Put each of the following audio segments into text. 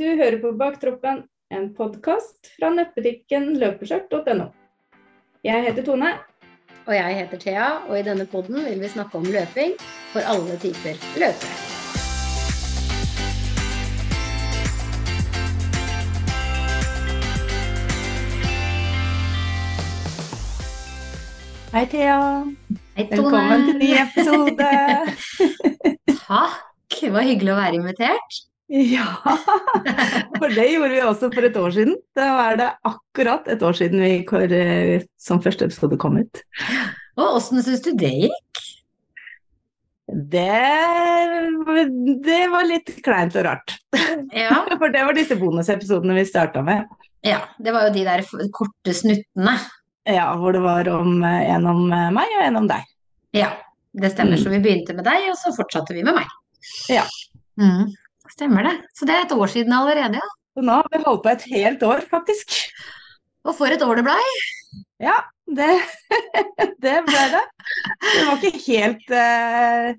Du hører på Baktroppen, en podkast fra nettbutikken løpeskjørt.no. Jeg heter Tone. Og jeg heter Thea, og i denne podden vil vi snakke om løping for alle typer løpere. Hei, Thea. Hei, Tone. Velkommen til ny episode. Takk. Det var hyggelig å være invitert. ja, for det gjorde vi også for et år siden. Da er det akkurat et år siden vi hvor, eh, som første episode kom ut. Og åssen syns du det gikk? Det, det var litt kleint og rart. Ja. For det var disse bonusepisodene vi starta med. ja. Det var jo de der korte snuttene. Ja, hvor det var om, eh, en om eh, meg og en om deg. Ja, det stemmer. Mm. Så vi begynte med deg, og så fortsatte vi med meg. Ja. Mm. Stemmer det. Så det er et år siden allerede, ja. Så nå har vi holdt på et helt år, faktisk. Og for et år det blei. Ja, det, det ble det. Det var ikke helt uh,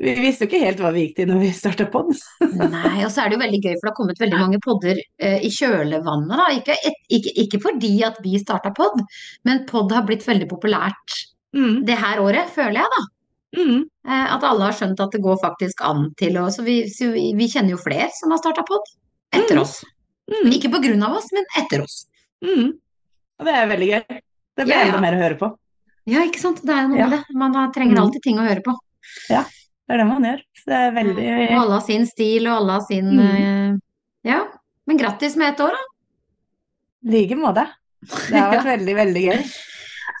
Vi visste jo ikke helt hva vi gikk til når vi starta pod. Nei, og så er det jo veldig gøy, for det har kommet veldig mange podder uh, i kjølvannet. Da. Ikke, et, ikke, ikke fordi at vi starta pod, men pod har blitt veldig populært Mm, det her året, føler jeg da. Mm, Eh, at alle har skjønt at det går faktisk an til å Så vi, så vi, vi kjenner jo flere som har starta pod etter Mm. oss. mm, Ikke på grunn av oss, men etter oss. mm. Og det er veldig gøy. Det blir Ja, ja. enda mer å høre på. Ja, ikke sant. Det er noe Ja. med det. Man trenger Mm. alltid ting å høre på. Ja, Det er det man gjør. Så det er veldig Og alle har sin stil, og alle har sin Mm. eh, Ja. Men grattis med et år, da. I like måte. Det har vært veldig, veldig gøy.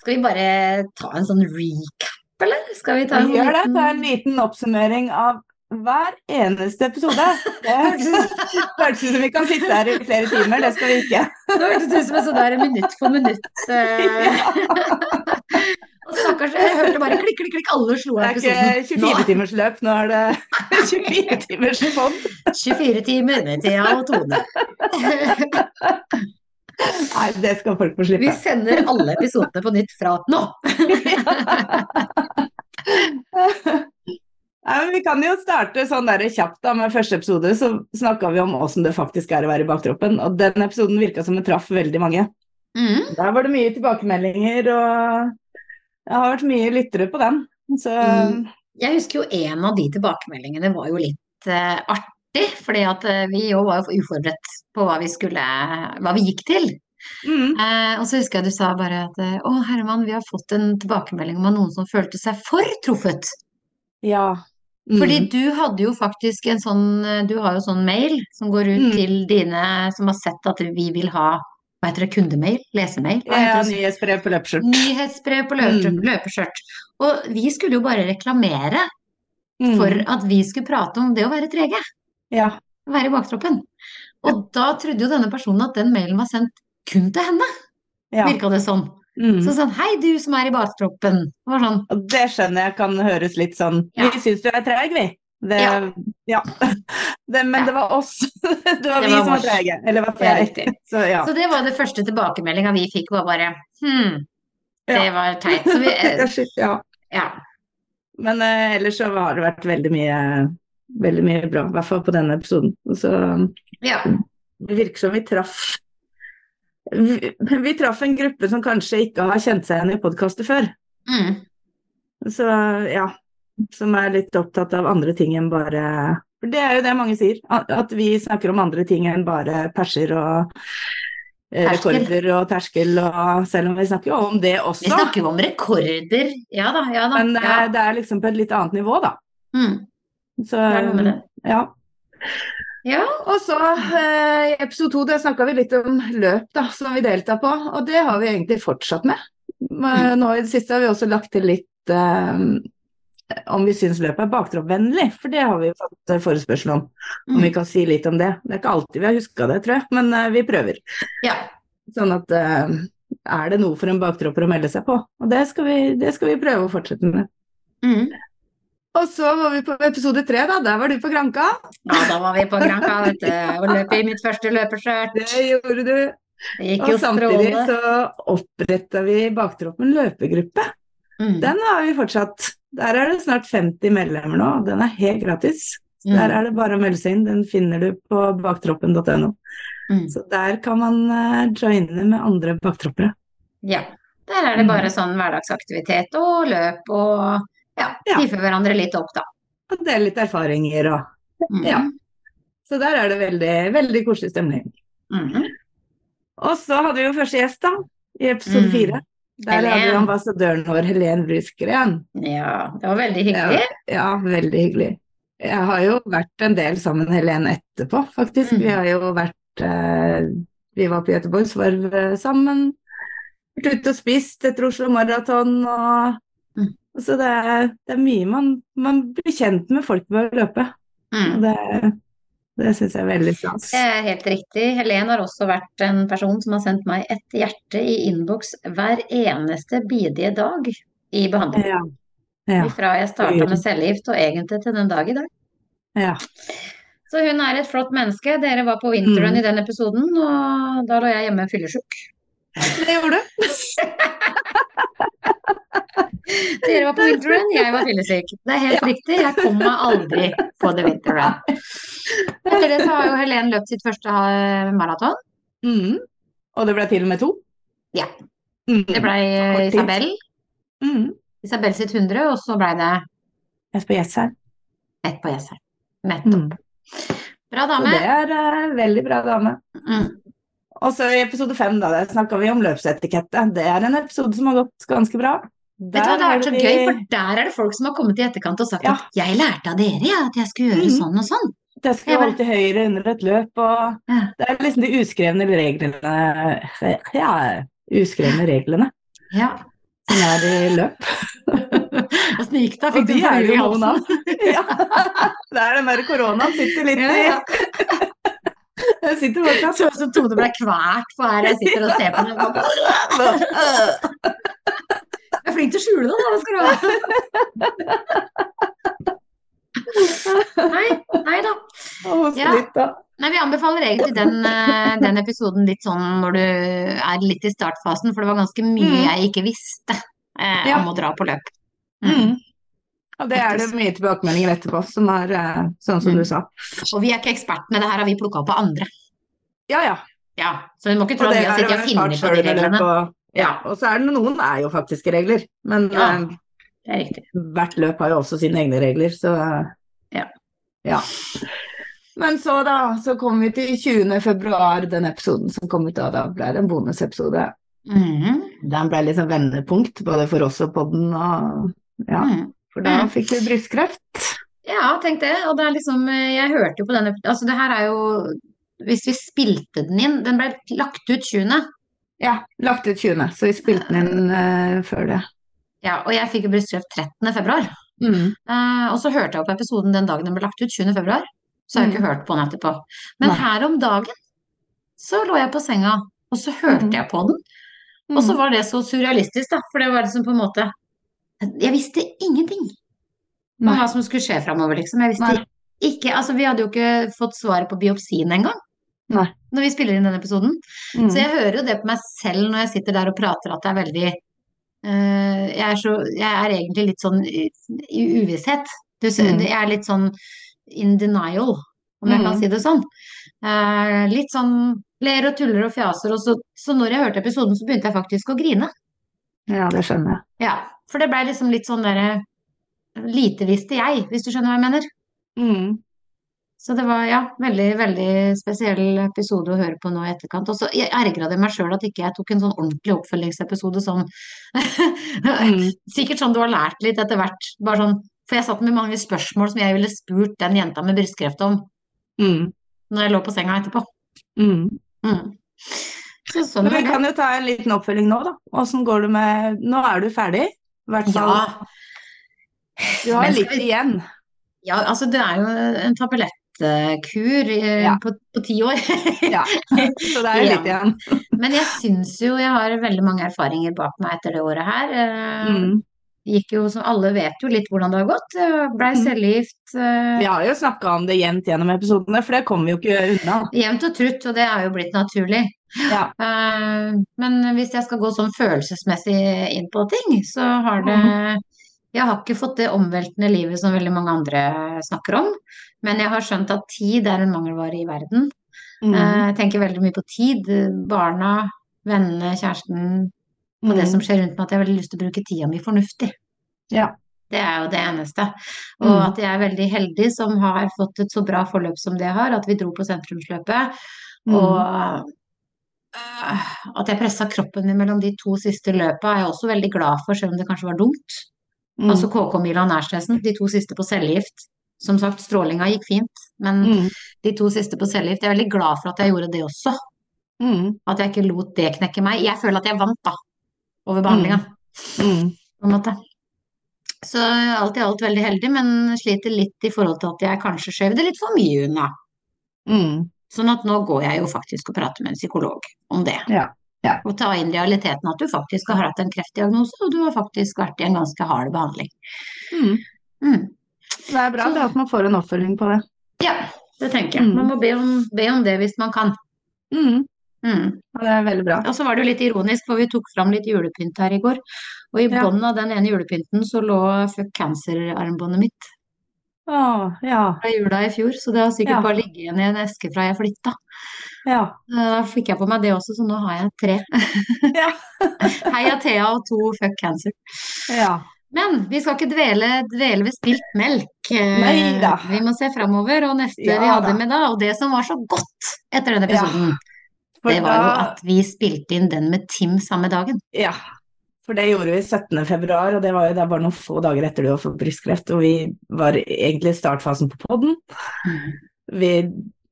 Skal vi bare ta en sånn recap, eller? Skal vi ta en gjør det. liten Det er en liten oppsummering av hver eneste episode. Det hørtes hørtes ut som vi kan sitte her i flere timer, det skal vi ikke. Det hørtes ut som en sånn der minutt for minutt. eh. Og stakkars, jeg hørte bare klikk, klikk, klikk, alle slo Det er ikke 24 timers løp, nå er det 24 timers fond. 24 timer med Thea og Tone. Nei, det skal folk få slippe. Vi sender alle episodene på nytt fra nå. Nei, men vi kan jo starte sånn der kjapt da med første episode, så snakka vi om åssen det faktisk er å være i baktroppen. Og den episoden virka som den traff veldig mange. Mm. Der var det mye tilbakemeldinger, og det har vært mye lyttere på den. Så Mm. Jeg husker jo en av de tilbakemeldingene var jo litt uh, artig, fordi at eh, vi jo var jo uforberedt på hva vi skulle, hva vi gikk til. mm, Eh, og så husker jeg du sa bare at å Herman, vi har fått en tilbakemelding om noen som følte seg for truffet. ja. Mm. Fordi du hadde jo faktisk en sånn, du har jo sånn mail som går ut Mm. til dine som har sett at vi vil ha, hva heter det, kundemail? Lesemail? Ja, nyhetsbrev på løpeskjørt. Nyhetsbrev på løpeskjørt. Mm. løpeskjørt. Og vi skulle jo bare reklamere Mm. for at vi skulle prate om det å være trege, Ja. være i baktroppen. Og da trodde jo denne personen at den mailen var sendt kun til henne, ja. virka det sånn. Mm. Så sånn, hei du som er i baktroppen. Det sånn, det skjønner jeg kan høres litt sånn Ja. Vi syns du er treig, vi. Det, ja. Ja. Det, men Ja. det var oss. Det var Det vi var som var treige. Eller er jeg. riktig. Så ja. Så det var det første tilbakemeldinga vi fikk, var bare hm, det var teit. Så vi, ja. ja. Men eh, ellers så har det vært veldig mye, veldig mye bra. I hvert fall på denne episoden. Så ja. det virker som vi traff vi, vi traff en gruppe som kanskje ikke har kjent seg igjen i podkaster før. Mm. Så ja, som er litt opptatt av andre ting enn bare For det er jo det mange sier, at vi snakker om andre ting enn bare perser og eh, Terskel. rekorder og terskel, og selv om vi snakker jo om det også. Vi snakker jo om rekorder. Ja da, ja da. Men det ja. er, det er liksom på et litt annet nivå, da. Mm. Så Det er noe med det. ja. Ja. Og så eh, i episode to der snakka vi litt om løp da, som vi deltar på, og det har vi egentlig fortsatt med. Mm. Nå i det siste har vi også lagt til litt eh, om vi syns løpet er baktroppvennlig, for det har vi fått eh, forespørsel om. Om vi Mm. kan si litt om det. Det er ikke alltid vi har huska det, tror jeg, men eh, vi prøver. ja. Sånn at eh, er det noe for en baktropper å melde seg på? Og det skal vi, det skal vi prøve å fortsette med. Mm. Og så var vi på episode tre, da. Der var du på Granka. Ja, da var vi på Granka, vet du, og løp i mitt første løpeskjørt. Det gjorde du. Det gikk Og samtidig så oppretta vi Baktroppen løpegruppe. Mm. Den har vi fortsatt. Der er det snart 50 medlemmer nå, den er helt gratis. Mm. Der er det bare å melde seg inn. Den finner du på baktroppen.no. Mm. Så der kan man eh, joine med andre baktroppere. Ja. Der er det bare sånn hverdagsaktivitet og løp og ja, Ja. hive hverandre litt opp, da. Og dele litt erfaringer og Mm. Ja. Så der er det veldig, veldig koselig stemning. Mm. Og så hadde vi jo første gjest, da, i episode Mm. fire. Der hadde vi ambassadøren vår, Helen Brysgren. Ja, det var veldig hyggelig. Ja, ja, veldig hyggelig. Jeg har jo vært en del sammen med Helen etterpå, faktisk. Mm. Vi har jo vært eh, Vi var på Göteborgsvarv eh, sammen. Vært ute og spist etter Oslo Maraton og Mm. Så det er, det er mye man, man blir kjent med folk ved å løpe. Og Mm. det, det syns jeg er veldig stas. Det er helt riktig. Helen har også vært en person som har sendt meg et hjerte i innboks hver eneste bidige dag i behandling. Ja. Ja. Fra jeg starta med cellegift og egentlig til den dag i dag. ja. Så hun er et flott menneske. Dere var på vinteren Mm. i den episoden, og da lå jeg hjemme fyllesyk. Det gjorde du. Dere var på winterrun, jeg var fyllesyk. Det er helt riktig. Jeg kom meg aldri på the winterrun. Etter det så har jo Helen løpt sitt første eh, maraton. Mm. Og det ble til og med to? Ja. Mm. Det ble Isabel. Mm. Isabel sitt 100, og så ble det Jesper Jessheim. ett på Jessheim. Nettopp. Mm. Bra Så dame. det er uh, veldig bra dame. Mm. Og så i episode fem, da, der snakka vi om løpsetikette. Det er en episode som har gått ganske bra. Vet du hva, det har vært så gøy, for der er det folk som har kommet i etterkant og sagt Ja. at 'jeg lærte av dere, ja, at jeg skulle gjøre mm. sånn og sånn'. Det skal Jeg bare- holde til høyre under et løp, og Ja. det er liksom de uskrevne reglene Ja, uskrevne reglene Ja. som er i løp. Åssen gikk det? Fikk du de er flue i halsen? Ja. Det er den der koronaen sitter litt i Den sitter fortsatt. sånn som Tone ble kvalt på her jeg sitter og ser på henne. Jeg er flink til å skjule det, da. Hva skal du ha? Nei, nei da. Ja. Nei, vi anbefaler egentlig den, eh, den episoden litt sånn når du er litt i startfasen, for det var ganske mye Mm. jeg ikke visste eh, om å dra på løp. Mm. Mm. Og det er det mye tilbakemeldinger etterpå som er eh, sånn som Mm. du sa. Og vi er ikke ekspertene, det her har vi plukka opp av andre. Ja, ja. Ja, så du må ikke tro at vi har sittet og funnet på de reglene. På, ja. og så er det noen er jo faktiske regler, men Ja. eh, er hvert løp har jo også sine egne regler, så Ja. ja. Men så da, så kom vi til 20. februar, den episoden som kom ut da, da ble det en bonusepisode. Mhm. Den ble liksom vendepunkt, både for oss og podden, og ja, Mhm. For da Mm. fikk vi brystkreft. Ja, tenk det. Og det er liksom eh, Jeg hørte jo på denne Altså, det her er jo Hvis vi spilte den inn Den ble lagt ut 20. Ja, lagt ut 20., så vi spilte den inn uh, før det. Ja, og jeg fikk jo brystkreft 13. februar. Mm. Uh, og så hørte jeg på episoden den dagen den ble lagt ut, 20. februar. Så har jeg ikke hørt på den etterpå. Men Nei. her om dagen så lå jeg på senga, og så hørte mm. jeg på den. Og så var det så surrealistisk, da. For det var liksom på en måte Jeg visste ingenting om hva som skulle skje framover, liksom. Jeg visste Nei. ikke Altså, vi hadde jo ikke fått svaret på biopsien engang. Nei. Når vi spiller inn den episoden. Mm. Så jeg hører jo det på meg selv når jeg sitter der og prater, at det er veldig uh, jeg, er så, jeg er egentlig litt sånn i, i uvisshet. Du, Mm. Jeg er litt sånn in denial, om jeg kan Mm. si det sånn. Uh, litt sånn ler og tuller og fjaser. Og så, så når jeg hørte episoden, så begynte jeg faktisk å grine. Ja, det skjønner jeg. Ja, For det blei liksom litt sånn derre Lite visste jeg, hvis du skjønner hva jeg mener. Mm. Så det var ja, veldig, veldig spesiell episode å høre på nå i etterkant. Og så jeg ergra det meg sjøl at ikke jeg tok en sånn ordentlig oppfølgingsepisode sånn Mm. Sikkert sånn du har lært litt etter hvert. Bare sånn, for jeg satt med mange spørsmål som jeg ville spurt den jenta med brystkreft om Mm. når jeg lå på senga etterpå. Mm. Mm. Så sånn Men vi kan jo ta en liten oppfølging nå, da. Åssen går det med Nå er du ferdig, hvert. Ja, Du har litt igjen. ja, altså det er jo en tablettkur eh, Ja. på, på ti år. Ja. Så det er jo litt igjen. Men jeg syns jo jeg har veldig mange erfaringer bak meg etter det året her. Eh, Mm. Gikk jo, som alle vet jo litt hvordan det har gått. Eh, Blei Mm. cellegift. Uh... Vi har jo snakka om det jevnt gjennom episodene, for det kommer vi jo ikke unna. Jevnt og trutt, og det er jo blitt naturlig. Ja. Uh, Men hvis jeg skal gå sånn følelsesmessig inn på ting, så har det Mhm. Jeg har ikke fått det omveltende livet som veldig mange andre snakker om. Men jeg har skjønt at tid er en mangelvare i verden. Mm. Uh, Jeg tenker veldig mye på tid. Barna, vennene, kjæresten. Og det som skjer rundt meg, at jeg har veldig lyst til å bruke tida mi fornuftig. Ja. Det er jo det eneste. Og Mm. at jeg er veldig heldig som har fått et så bra forløp som det har, at vi dro på sentrumsløpet. Mm. Og uh, at jeg pressa kroppen min mellom de to siste løpa er jeg også veldig glad for, selv om det kanskje var dumt. Mm. Altså KK-mila og Nærstresen, de to siste på cellegift. Som sagt, strålinga gikk fint, men Mm. de to siste på cellegift Jeg er veldig glad for at jeg gjorde det også. Mm. At jeg ikke lot det knekke meg. Jeg føler at jeg vant, da. Over behandlinga, Mm. på en måte. Så alt i alt veldig heldig, men sliter litt i forhold til at jeg kanskje skjøv det litt for mye unna. Mm. Sånn at nå går jeg jo faktisk og prater med en psykolog om det. Ja. Ja. Og ta inn realiteten at du faktisk har hatt en kreftdiagnose, og du har faktisk vært i en ganske hard behandling. Mm. Mm. Det er bra det at man får en oppfølging på det. Ja, det tenker jeg. Mm. Man må be om, be om det hvis man kan. Mm. Mm. Og det er veldig bra. Og så var det jo litt ironisk, for vi tok fram litt julepynt her i går. Og i Ja. bånn av den ene julepynten så lå fuck cancer-armbåndet mitt Å, ja. fra jula i fjor, så det har sikkert Ja. bare ligget igjen i en eske fra jeg flytta. Ja. Da fikk jeg på meg det også, så nå har jeg tre. Ja. Heia Thea og to fuck cancer. ja. Men vi skal ikke dvele, dvele ved spilt melk. Eh, Neida. Vi må se framover, og neste vi hadde da. med da, og det som var så godt etter den episoden, det var jo at vi spilte inn den med Tim samme dagen. Ja, for det gjorde vi 17. februar, og det var jo bare noen få dager etter du har fått brystkreft, og vi var egentlig i startfasen på podden. Vi,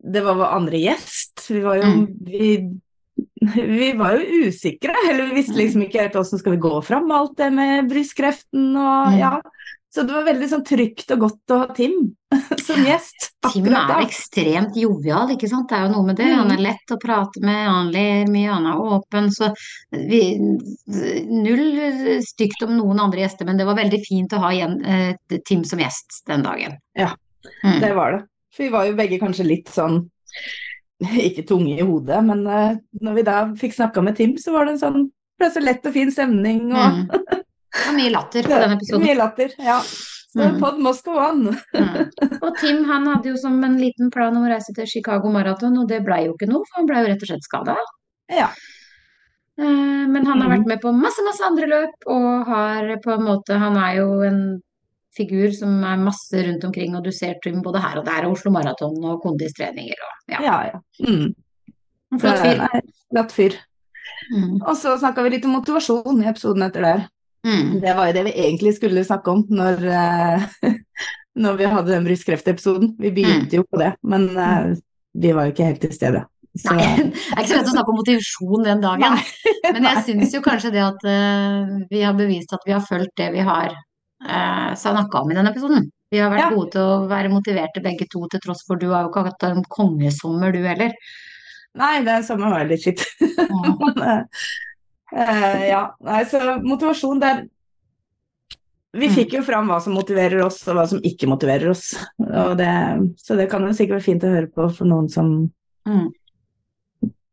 det var vår andre gjest. Vi var jo Mm. vi, vi var jo usikre, eller vi visste liksom ikke helt åssen skal vi gå fram med alt det med brystkreften og Mm. ja. Så det var veldig sånn trygt og godt å ha Tim som gjest. Tim er ekstremt jovial, ikke sant. Det er jo noe med det. Han er lett å prate med, han ler mye, han er åpen. Så vi, null stygt om noen andre gjester, men det var veldig fint å ha igjen eh, Tim som gjest den dagen. Ja, Mm. Det var det. For vi var jo begge kanskje litt sånn ikke tunge i hodet, men eh, når vi da fikk snakka med Tim, så var det en sånn ble så lett og fin stemning og Mm. Det var mye latter på denne episoden. mye latter. Ja. Så Mm. pod must go on. Mm. Og Tim han hadde jo som en liten plan om å reise til Chicago Marathon, og det blei jo ikke noe, for han blei jo rett og slett skada. Ja. Men han har Mm. vært med på masse, masse andre løp, og har på en måte Han er jo en figur som er masse rundt omkring, og du ser Tim både her og der, og Oslo Maraton og kondistreninger og ja. Ja, ja. Mm. En flott fyr. Flott fyr. Mm. Og så snakka vi litt om motivasjon i episoden etter der. Mm. Det var jo det vi egentlig skulle snakke om når, eh, når vi hadde den brystkreftepisoden. Vi begynte jo på det, men eh, vi var jo ikke helt til stede. Så, Nei, det er ikke så lett å snakke om motivasjon den dagen. Men jeg syns jo kanskje det at uh, vi har bevist at vi har fulgt det vi har uh, snakka om i den episoden. Vi har vært Ja. gode til å være motiverte begge to, til tross for du har jo ikke hatt en kongesommer du heller. Nei, det sommer var litt skitt. Men, eh, ja, nei, så motivasjon der Vi Mm. fikk jo fram hva som motiverer oss, og hva som ikke motiverer oss. Og det, så det kan jo sikkert være fint å høre på for noen som Mm.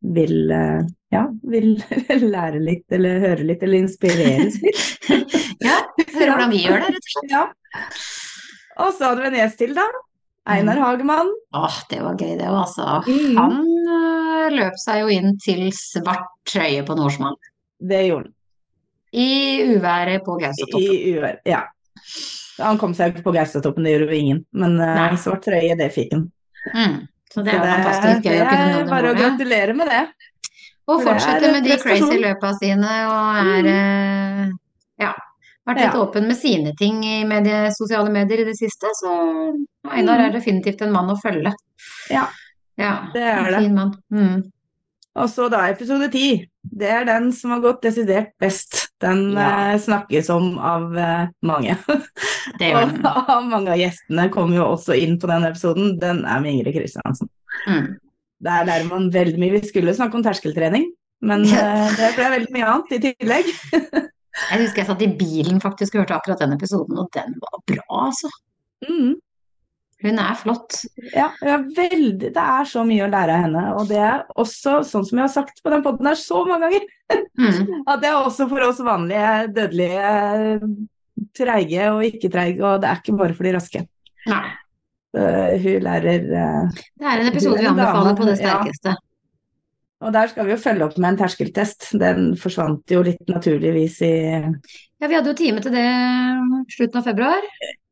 vil uh, ja, vil lære litt, eller høre litt, eller inspireres litt. Ja, høre hvordan vi gjør det, rett og slett. Ja. Og så hadde vi en gjest til, da. Einar Hagemann. Åh, det var gøy det òg, altså. Mm. Han øh, løp seg jo inn til svart trøye på Norsmann. Det gjorde han. I uværet på Gaustatoppen. I uværet, Ja. Han kom seg ikke på Gaustatoppen, det gjorde jo ingen. Men Nei. svart trøye, det fikk han. Mm. Så det er jo fantastisk gøy det å kunne nå det bare å gratulere med det. Og fortsette med de crazy løpa sine og er eh, ja, vært litt Ja. åpen med sine ting i medie, sosiale medier i det siste, så Einar Mm. er definitivt en mann å følge. Ja, Ja, det er en det. fin mann. Mm. Og så da episode ti. Det er den som har gått desidert best. Den Ja. eh, snakkes om av eh, mange. Det Og av mange av gjestene kommer jo også inn på den episoden. Den er med Ingrid Kristiansen. Mm. Der lærer man veldig mye. Vi skulle snakke om terskeltrening, men eh, det ble veldig mye annet i tillegg. Jeg husker jeg satt i bilen faktisk og hørte akkurat den episoden, og den var bra, altså. Mm. Hun er flott. Ja, ja, veldig. Det er så mye å lære av henne. Og det er også, sånn som jeg har sagt på den podden her så mange ganger, Mm. at det er også for oss vanlige dødelige treige og ikke treige, og det er ikke bare for de raske. Nei. Uh, hun lærer uh, Det er en episode vi er anbefaler på det ja. sterkeste. Og der skal vi jo følge opp med en terskeltest. Den forsvant jo litt naturligvis i Ja, vi hadde jo time til det slutten av februar.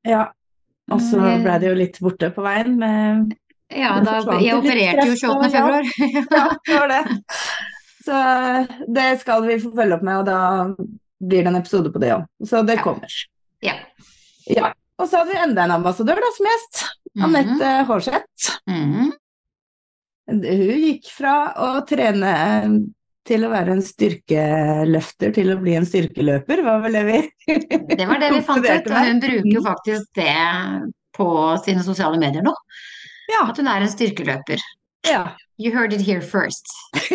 Ja. Og så Mm. ble det jo litt borte på veien med Ja, da, jeg opererte jo kreft 28. februar. Ja, det var det. Så det skal vi få følge opp med, og da blir det en episode på det òg. Så det Ja. kommer. Ja. Ja. Og så hadde vi enda en ambassadør da, som gjest. Mhm. Anette Hårseth. Mhm. Hun gikk fra å trene til å være en styrkeløfter til å bli en styrkeløper, var vel det vi Det var det vi fant ut, og hun bruker jo faktisk det på sine sosiale medier nå. Ja. At hun er en styrkeløper. ja. You heard it here first.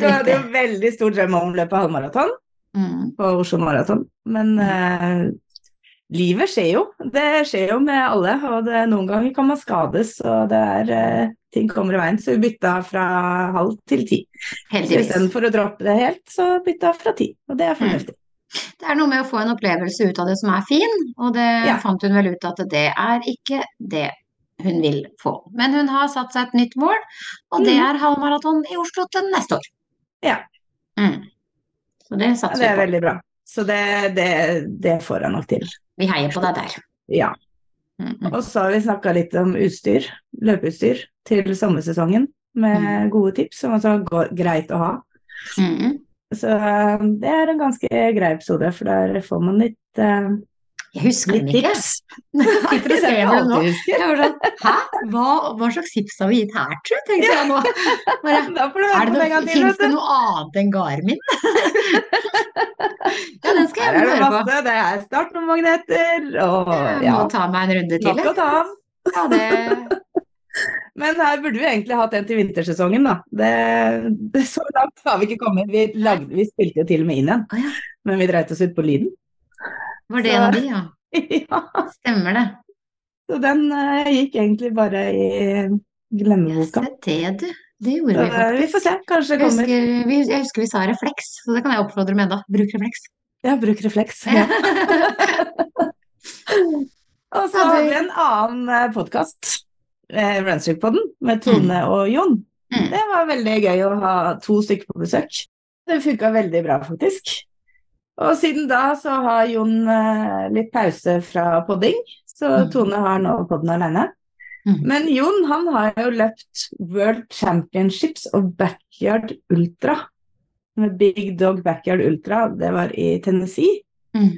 Du hadde jo veldig stor drøm om å løpe halvmaraton Mm. på Oslo Maraton, men eh, livet skjer jo. Det skjer jo med alle, og det, noen ganger kan man skades, og det er eh, ting kommer i veien. Så vi bytta fra halv til ti. Heldigvis. istedenfor å droppe det helt, så bytta fra ti, og det er fornuftig. Det er noe med å få en opplevelse ut av det som er fin, og det Ja. fant hun vel ut at det er ikke det hun vil få. Men hun har satt seg et nytt mål, og det Mhm. er halvmaraton i Oslo til neste år. Ja. Mm. Så det satser Ja, på. det er veldig bra. Så det, det, det får jeg nok til. Vi heier på deg der. Ja. Mm. Og så har vi snakka litt om utstyr, løpeutstyr, til sommersesongen, med gode tips som også er greit å ha. Mm. Så eh, det er en ganske grei episode, for der får man litt, eh, Jeg husker den ikke. Nei, det ser jeg nå. du husker. Jeg var sånn, Hæ? Hva, hva slags tips har vi gitt her, tru? Tenkte jeg nå. Bare, er det noe, finnes det noe annet enn Garmin? ja, den skal jeg det høre på. Det er startnummermagneter og Jeg ja, må ta meg en runde til. nok å ta av. Ja, det, Men her burde vi egentlig hatt en til vintersesongen, da. Det, det, så langt har vi ikke kommet. Vi, lagde, vi spilte jo til og med inn igjen, men vi dreit oss ut på lyden. Var det Så- en av de, ja. ja. Stemmer det. Så den uh, gikk egentlig bare i glemmeboka. Se det, du. Det gjorde Så vi eh, faktisk. vi får se, kanskje det kommer. husker, vi, jeg husker vi sa refleks, så det kan jeg oppfordre med enda. Bruk refleks. Ja, bruk refleks. Ja. Og så har vi en annen podkast, eh, Runstreak-podden, med Tone og Jon. Mm. Det var veldig gøy å ha to stykker på besøk. Det funka veldig bra, faktisk. Og siden da så har Jon eh, litt pause fra podding, så Mm. Tone har nå podden alene. Mm. Men Jon han har jo løpt World Championships og Backyard Ultra. Med Big Dog Backyard Ultra, det var i Tennessee. Mm.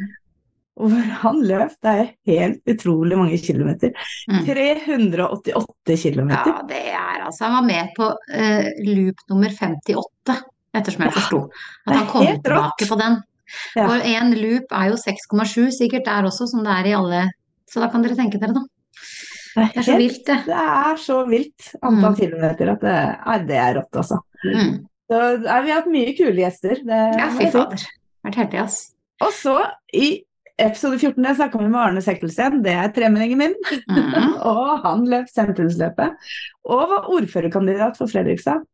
Og hvor han løp, det er helt utrolig mange kilometer. Mm. 388 kilometer. Ja, det er altså Han var med på uh, loop nummer 58, ettersom jeg forsto. At han kom tilbake på den. Ja. Og en loop er jo 6,7 sikkert der også, som det er i alle. Så da kan dere tenke dere, da. Det er så vilt, det. Det er så vilt antall Mm. kilometer at det er, det er rått, altså. Mm. Så nei, vi har hatt mye kule gjester. Det, Ja, fy fader. Vært heldig, ass. Og så, i episode 14, der snakka vi med Arne Sekkelsten. Det er tremenningen min. Mm. Og han løp sentrumsløpet. Og var ordførerkandidat for Fredrikstad.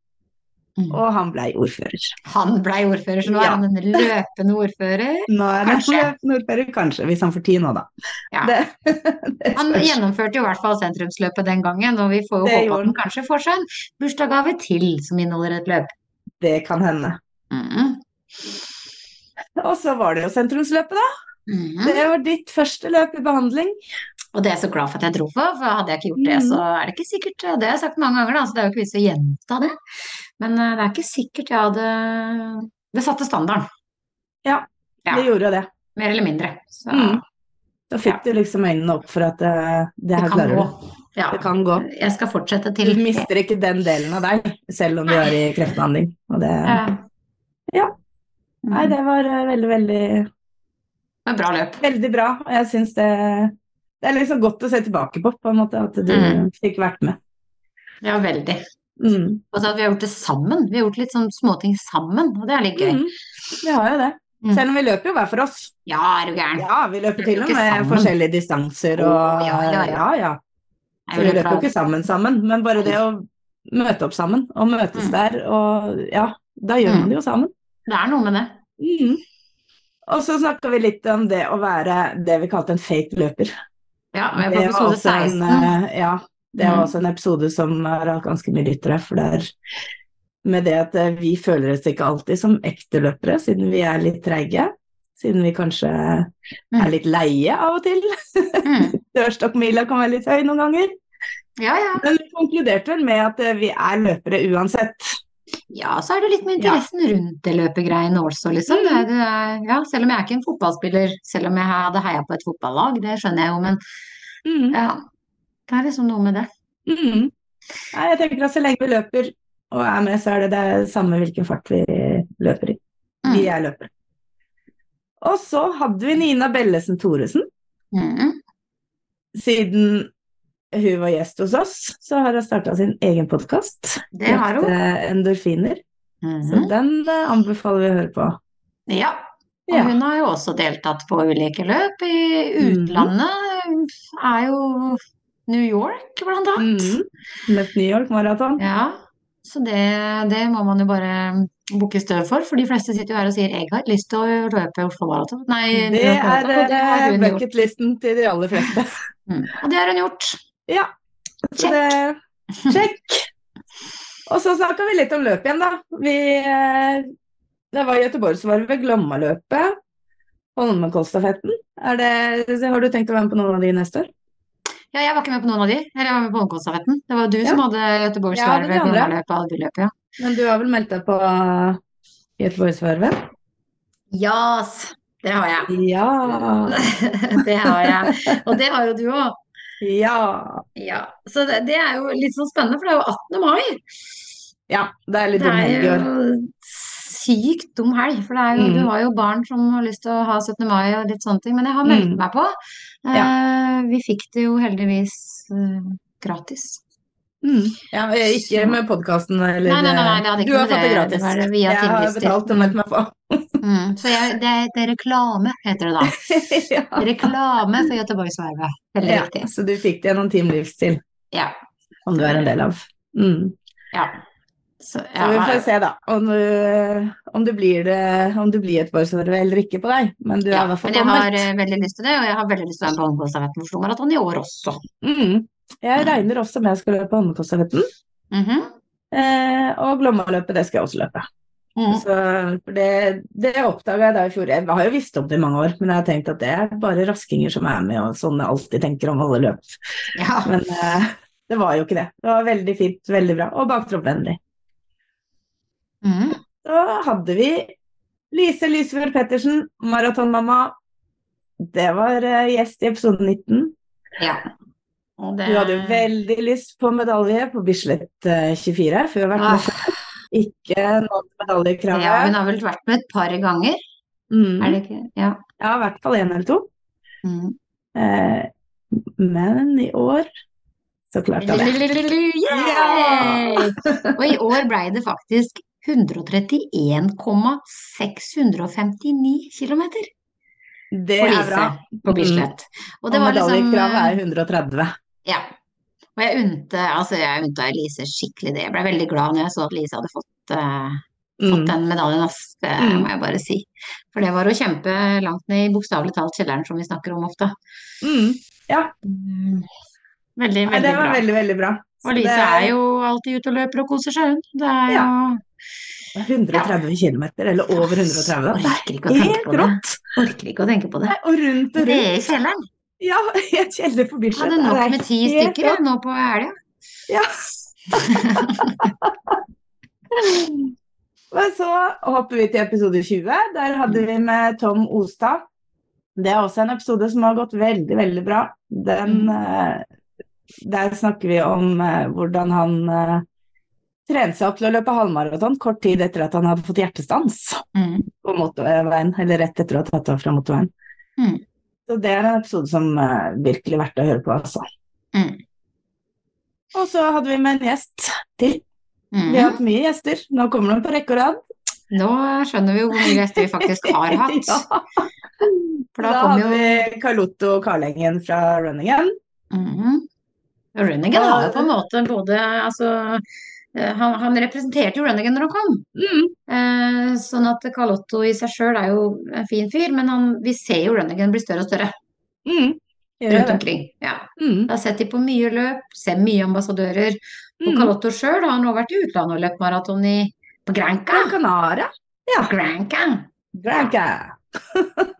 Mm. Og han blei ordfører. Han blei ordfører, så nå er han en løpende ordfører. Nå er han Kanskje. løpende ordfører, kanskje, hvis han får tid nå, da. Ja. Det, det Han gjennomførte jo i hvert fall sentrumsløpet den gangen, og vi får jo Det håpe at han kanskje får seg en bursdagsgave til som inneholder et løp. Det kan hende. Mm. Og så var det jo sentrumsløpet, da. Mm. Det var ditt første løp i behandling. Og det er jeg så glad for at jeg dro for, for hadde jeg ikke gjort det, så er det ikke sikkert Det har jeg sagt mange ganger, da, så det er jo ikke vits å gjenta det. Men eh, det er ikke sikkert jeg hadde Det satte standarden. Ja, Ja. det gjorde det. Mer eller mindre. Så Mm. Da fikk Ja. du liksom øynene opp for at eh, det det her kan klarer gå. du. Ja. Det kan gå. Jeg skal fortsette Du til mister ikke den delen av deg, selv om du er i kreftbehandling. Og det, Ja. Ja. Mm. nei, det var eh, veldig, veldig, Det var bra løp. veldig bra. Og jeg syns det Det er liksom godt å se tilbake på, på en måte, at du Mm. fikk vært med. Ja, veldig. Mm. Så at vi har gjort det sammen. Vi har gjort litt sånn småting sammen, og det er litt gøy. Mm. Vi har jo det. Mm. Selv om vi løper jo hver for oss. Ja, er du gæren. Ja, vi løper til og med sammen. forskjellige distanser og ja, ja, ja. ja, ja. Så vi løper jo ikke sammen sammen, men bare det å møte opp sammen og møtes Mm. der, og ja, da gjør Mm. man det jo sammen. Det er noe med det. Mm. Og så snakka vi litt om det å være det vi kalte en fake løper. Ja, er på episode også en, 16. eh, ja, det var Mm. også en episode som har hatt ganske mye lyttere, for det er med det at eh, vi føler oss ikke alltid som ekte løpere, siden vi er litt treige. Siden vi kanskje Mm. er litt leie av og til. Mm. Dørstokkmila kan være litt høy noen ganger. Ja, ja. Men vi konkluderte vel med at eh, vi er løpere uansett. Ja, så er det litt med interessen rundt det løpegreiene også, liksom. Det er, det er, ja, selv om jeg er ikke en fotballspiller, selv om jeg hadde heia på et fotballag, det skjønner jeg jo, men Mm. ja, det er liksom noe med det. Mm. Nei, jeg tenker at så lenge vi løper og er med, så er det det samme hvilken fart vi løper i. Vi Mm. er løpere. Og så hadde vi Nina Bellesen Thoresen. Mm. Siden hun var gjest hos oss, så har hun starta sin egen podkast. Det har hun. Endorfiner. Så Mhm. den eh, anbefaler vi å høre på. Ja. Og Ja. hun har jo også deltatt på ulike løp i utlandet. Er jo New York, blant annet. Mm. Løpt New York Marathon. Ja, så det, det må man jo bare bukke støv for, for de fleste sitter jo her og sier 'jeg har lyst til å løpe Oslo Maraton'. Nei, Det er eh, bucketlisten til de aller fleste. Mm. Og det har hun gjort. Ja. Så det Check. Og så snakka vi litt om løp igjen, da. Vi eh, Det var Göteborgsvarvet, Glommaløpet, Holmenkollstafetten. Er det Har du tenkt å være med på noen av de neste år? Ja, jeg var ikke med på noen av de. Eller jeg var med på Holmenkollstafetten. Det var du som hadde Ja, det er Göteborgsvarvet, ja. Glommaløpet og Albyløpet, ja. Men du har vel meldt deg på Göteborgsvarvet? Jas, det har jeg. Ja. Det har jeg. Og det har jo du òg. Ja. Ja. Så det, det er jo litt sånn spennende, for det er jo 18. mai. Ja, det er litt Det dum er helg i år. jo sykt dum helg, for det jo, Mm. du har jo barn som har lyst til å ha 17. mai og litt sånne ting. Men jeg har meldt Mm. meg på. Eh, vi fikk det jo heldigvis eh, gratis. Mm. Ja, ikke med podkasten eller Nei, nei, nei, nei, det Du har fått det gratis. det Jeg har betalt og meldt meg på. Mm. Så jeg, det, det er reklame, heter det da. ja. Reklame for Göteborgsvervet. Veldig ja. riktig. Så du fikk det gjennom Team Livsstil, Ja. som du er en del av. Mm. ja. Så, Så vi får se, da, om du, om du blir det Om du blir et Borgsvarve eller ikke på deg. Men du er i hvert fall men jeg har eh, veldig lyst til det, og jeg har veldig lyst til å være med på Oslo Maraton i år også. Mm. Jeg regner også med jeg skal løpe Holmenkollstafetten. Mhm. Eh, og Glommaløpet, det skal jeg også løpe. Mm. Så, det, det oppdaga jeg da i fjor. Jeg har jo visst om det i mange år, men jeg har tenkt at det er bare raskinger som er med, og sånn jeg alltid tenker om alle løp. Ja. Men eh, det var jo ikke det. Det var veldig fint, veldig bra, og baktroppvennlig. Mm. Så hadde vi Lise Lysfjord Pettersen, maratonmamma. Det var eh, gjest i episode 19. ja. Det Du hadde veldig lyst på medalje på Bislett eh, 24, for hun har vært med Ah, før. Ikke nådd medaljekravet. Ja, hun har vel vært med et par ganger, Mm. er det ikke? Ja. Ja, i hvert fall én eller to. Mm. Eh, men i år så klarte hun det. Og i år ble det faktisk 131,659 km Det er bra. på Bislett. Og Og medaljekravet liksom er 130. Ja. Og jeg unte, altså jeg unta Elise skikkelig det. Jeg ble veldig glad når jeg så at Lise hadde fått, fått Mm. den medaljen. Det Mm. må jeg bare si. For det var å kjempe langt ned i bokstavelig talt kjelleren, som vi snakker om ofte. Mm. Ja, Veldig, Veldig, Nei, det var bra. veldig, veldig bra. Og Lise er jo alltid ute og løper og koser seg, hun. Det er jo Ja. 130 km, eller over 130. Det Orker ikke å tenke på det. rått. Orker ikke å tenke på det. Nei, Og rundt og Det rundt. er i kjelleren. Ja, i et kjeller Jeg Bislett. hadde nok med ti stykker ja, nå på helga. Ja. Men så hopper vi til episode 20. Der hadde vi med Tom Ostad. Det er også en episode som har gått veldig, veldig bra. Den, eh, der snakker vi om eh, hvordan han eh, trente seg opp til å løpe halvmaraton kort tid etter at han hadde fått hjertestans Mm. på motorveien, eller rett etter å ha tatt av fra motorveien. Mm. Så det er en episode som er virkelig er verdt å høre på, altså. Mm. Og så hadde vi med en gjest til. Mm. Vi har hatt mye gjester. Nå kommer de på rekke og rad. Nå skjønner vi jo hvor mye gjester vi faktisk har hatt. ja. For da da hadde jo vi Carlotto Karlengen fra Runningen. Mhm. Runningen har jo på en måte både altså eh, han, han representerte jo Runnigan når han kom. Mm. Eh, sånn at Carlotto i seg sjøl er jo en fin fyr, men han, vi ser jo Runnigan bli større og større Mm. Rundt omkring. Ja. Mm. Jeg har sett de på mye løp, ser mye ambassadører. Og Carl Carlotto sjøl har nå vært i utlandet og løpt maraton i, på Granca. Gran Canaria. Ja. Granca. Granca.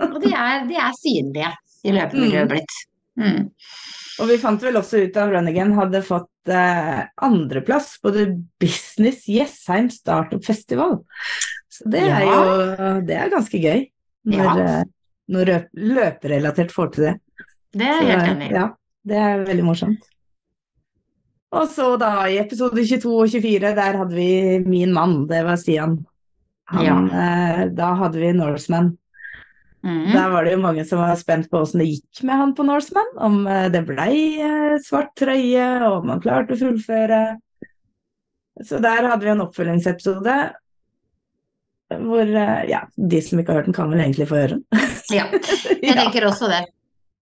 Og de er, de er synlige i løpemiljøet Mm. blitt. Mm. Og vi fant vel også ut at Runnigan hadde fått eh, andreplass på The Business Jessheim Startup Festival. Så det er Ja. jo det er ganske gøy. Når, Ja. eh, når løperelatert får til det. Det er jeg helt enig i. Ja, det er veldig morsomt. Og så da i episode 22 og 24, der hadde vi min mann, det var Stian. Han, eh, da hadde vi Norseman. Mm. Der var det jo mange som var spent på åssen det gikk med han på Norseman. Om eh, det blei eh, svart trøye, og om han klarte å fullføre. Så der hadde vi en oppfølgingsepisode hvor eh, Ja, de som ikke har hørt den, kan vel egentlig få høre den. Ja, jeg tenker også det.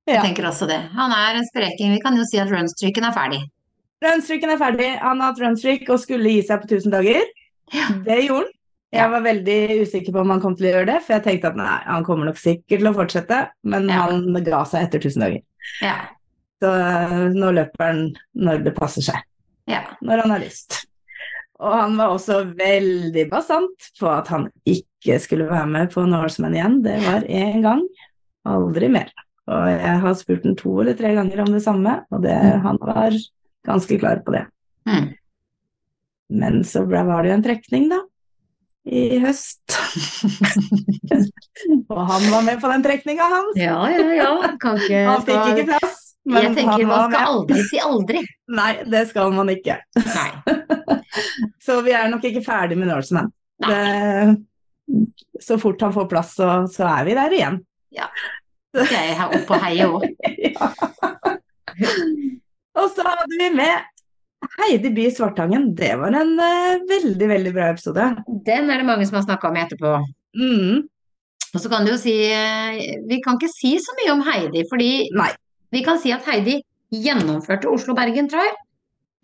Jeg tenker også det. Han er en spreking. Vi kan jo si at runstreaken er ferdig. Runstreaken er ferdig. Han har hatt runstreak og skulle gi seg på 1000 dager. Ja. Det gjorde han. Jeg var veldig usikker på om han kom til å gjøre det, for jeg tenkte at nei, han kommer nok sikkert til å fortsette, men Ja. han ga seg etter 1000 dager. Ja. Så eh, nå løper han når det passer seg, ja. når han har lyst. Og han var også veldig basant på at han ikke skulle være med på Norseman igjen. Det var én gang, aldri mer. Og jeg har spurt ham to eller tre ganger om det samme, og det, han var ganske klar på det. Mm. Men så ble, var det jo en trekning, da. I høst. og han var med på den trekninga, han. Ja, ja, ja. Kan ikke Han fikk ikke plass. Men Jeg tenker man skal med. aldri si aldri. Nei, det skal man ikke. Så vi er nok ikke ferdig med Norseman. Det, så fort han får plass, så, så er vi der igjen. Ja. jeg her oppe og heier òg. ja. Og så hadde vi med Heidi By Svartangen. Det var en uh, veldig, veldig bra episode. Den er det mange som har snakka om etterpå. Mm. Og så kan du jo si eh, Vi kan ikke si så mye om Heidi, fordi Nei. vi kan si at Heidi gjennomførte Oslo-Bergen Trial.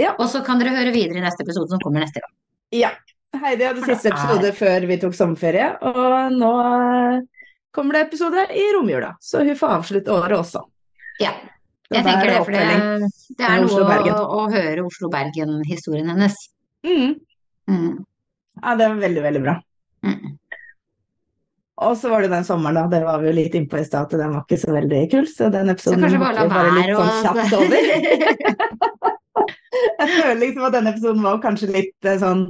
Ja. Og så kan dere høre videre i neste episode som kommer neste gang. Ja. Heidi hadde siste episode før vi tok sommerferie, og nå eh, kommer det episode i romjula. Så hun får avslutte året også. Ja. Jeg er tenker det, for det, det er noe å, å høre Oslo-Bergen-historien hennes. Mm. Mm. Ja, det var veldig, veldig bra. Mm. Og så var det den sommeren, da. Det var vi jo litt innpå i stad, at den var ikke så veldig kul. Så den episoden så vi bare litt sånn kjapt over. Jeg føler liksom at denne episoden var kanskje litt eh, sånn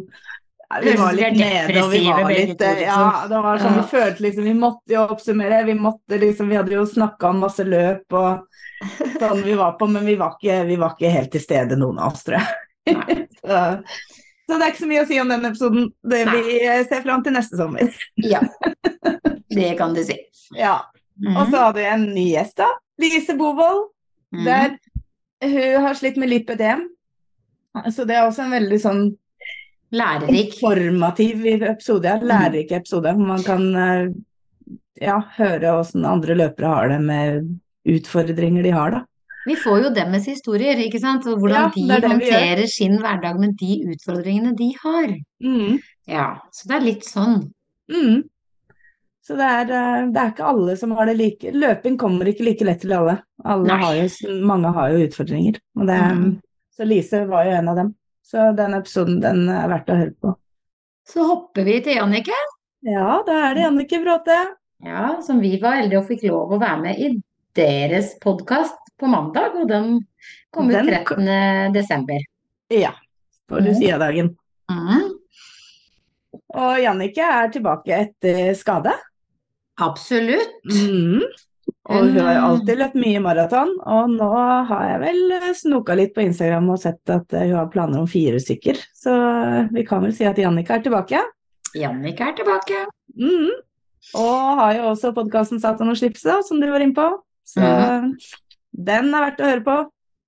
ja, Vi var litt nede, og vi var litt Ja, liksom. det var sånn vi følte liksom Vi måtte jo oppsummere. Vi måtte liksom Vi hadde jo snakka om masse løp og sånn vi var på, men vi var ikke, vi var ikke helt til stede, noen av oss, tror jeg. Så, så det er ikke så mye å si om den episoden. Det vi eh, ser fram til neste sommer. Ja, det kan du si. Ja. Og så hadde vi en ny gjest, da. Lise Bovold. Mhm. Der hun har slitt med lipødem. Så det er også en veldig sånn Lærerik. informativ episode, ja. lærerik episode. Man kan eh, ja, høre åssen andre løpere har det med utfordringer de har, da. Vi får jo deres historier, ikke sant? Hvordan Ja, de håndterer sin hverdag med de utfordringene de har. Mm. Ja, så det er litt sånn. Mm. Så det er, eh, det er ikke alle som har det like Løping kommer ikke like lett til alle. alle har jo, mange har jo utfordringer. Det, Mm. Så Lise var jo en av dem. Så den episoden den er verdt å høre på. Så hopper vi til Jannicke, Ja, da er det Jannicke Bråte. ja, som vi var heldige og fikk lov å være med i deres podkast på mandag, og den kom ut Den 13. desember. Ja, på Mm. Lucia-dagen. Mhm. Og Jannicke er tilbake etter skade. Absolutt. Mm. Og hun har jo alltid løpt mye maraton, og nå har jeg vel snoka litt på Instagram og sett at hun har planer om fire stykker. Så vi kan vel si at Jannicke er tilbake. Jannicke er tilbake. Mm. Og har jo også podkasten Satan og slipset, som du var inne på. Så mm. den er verdt å høre på.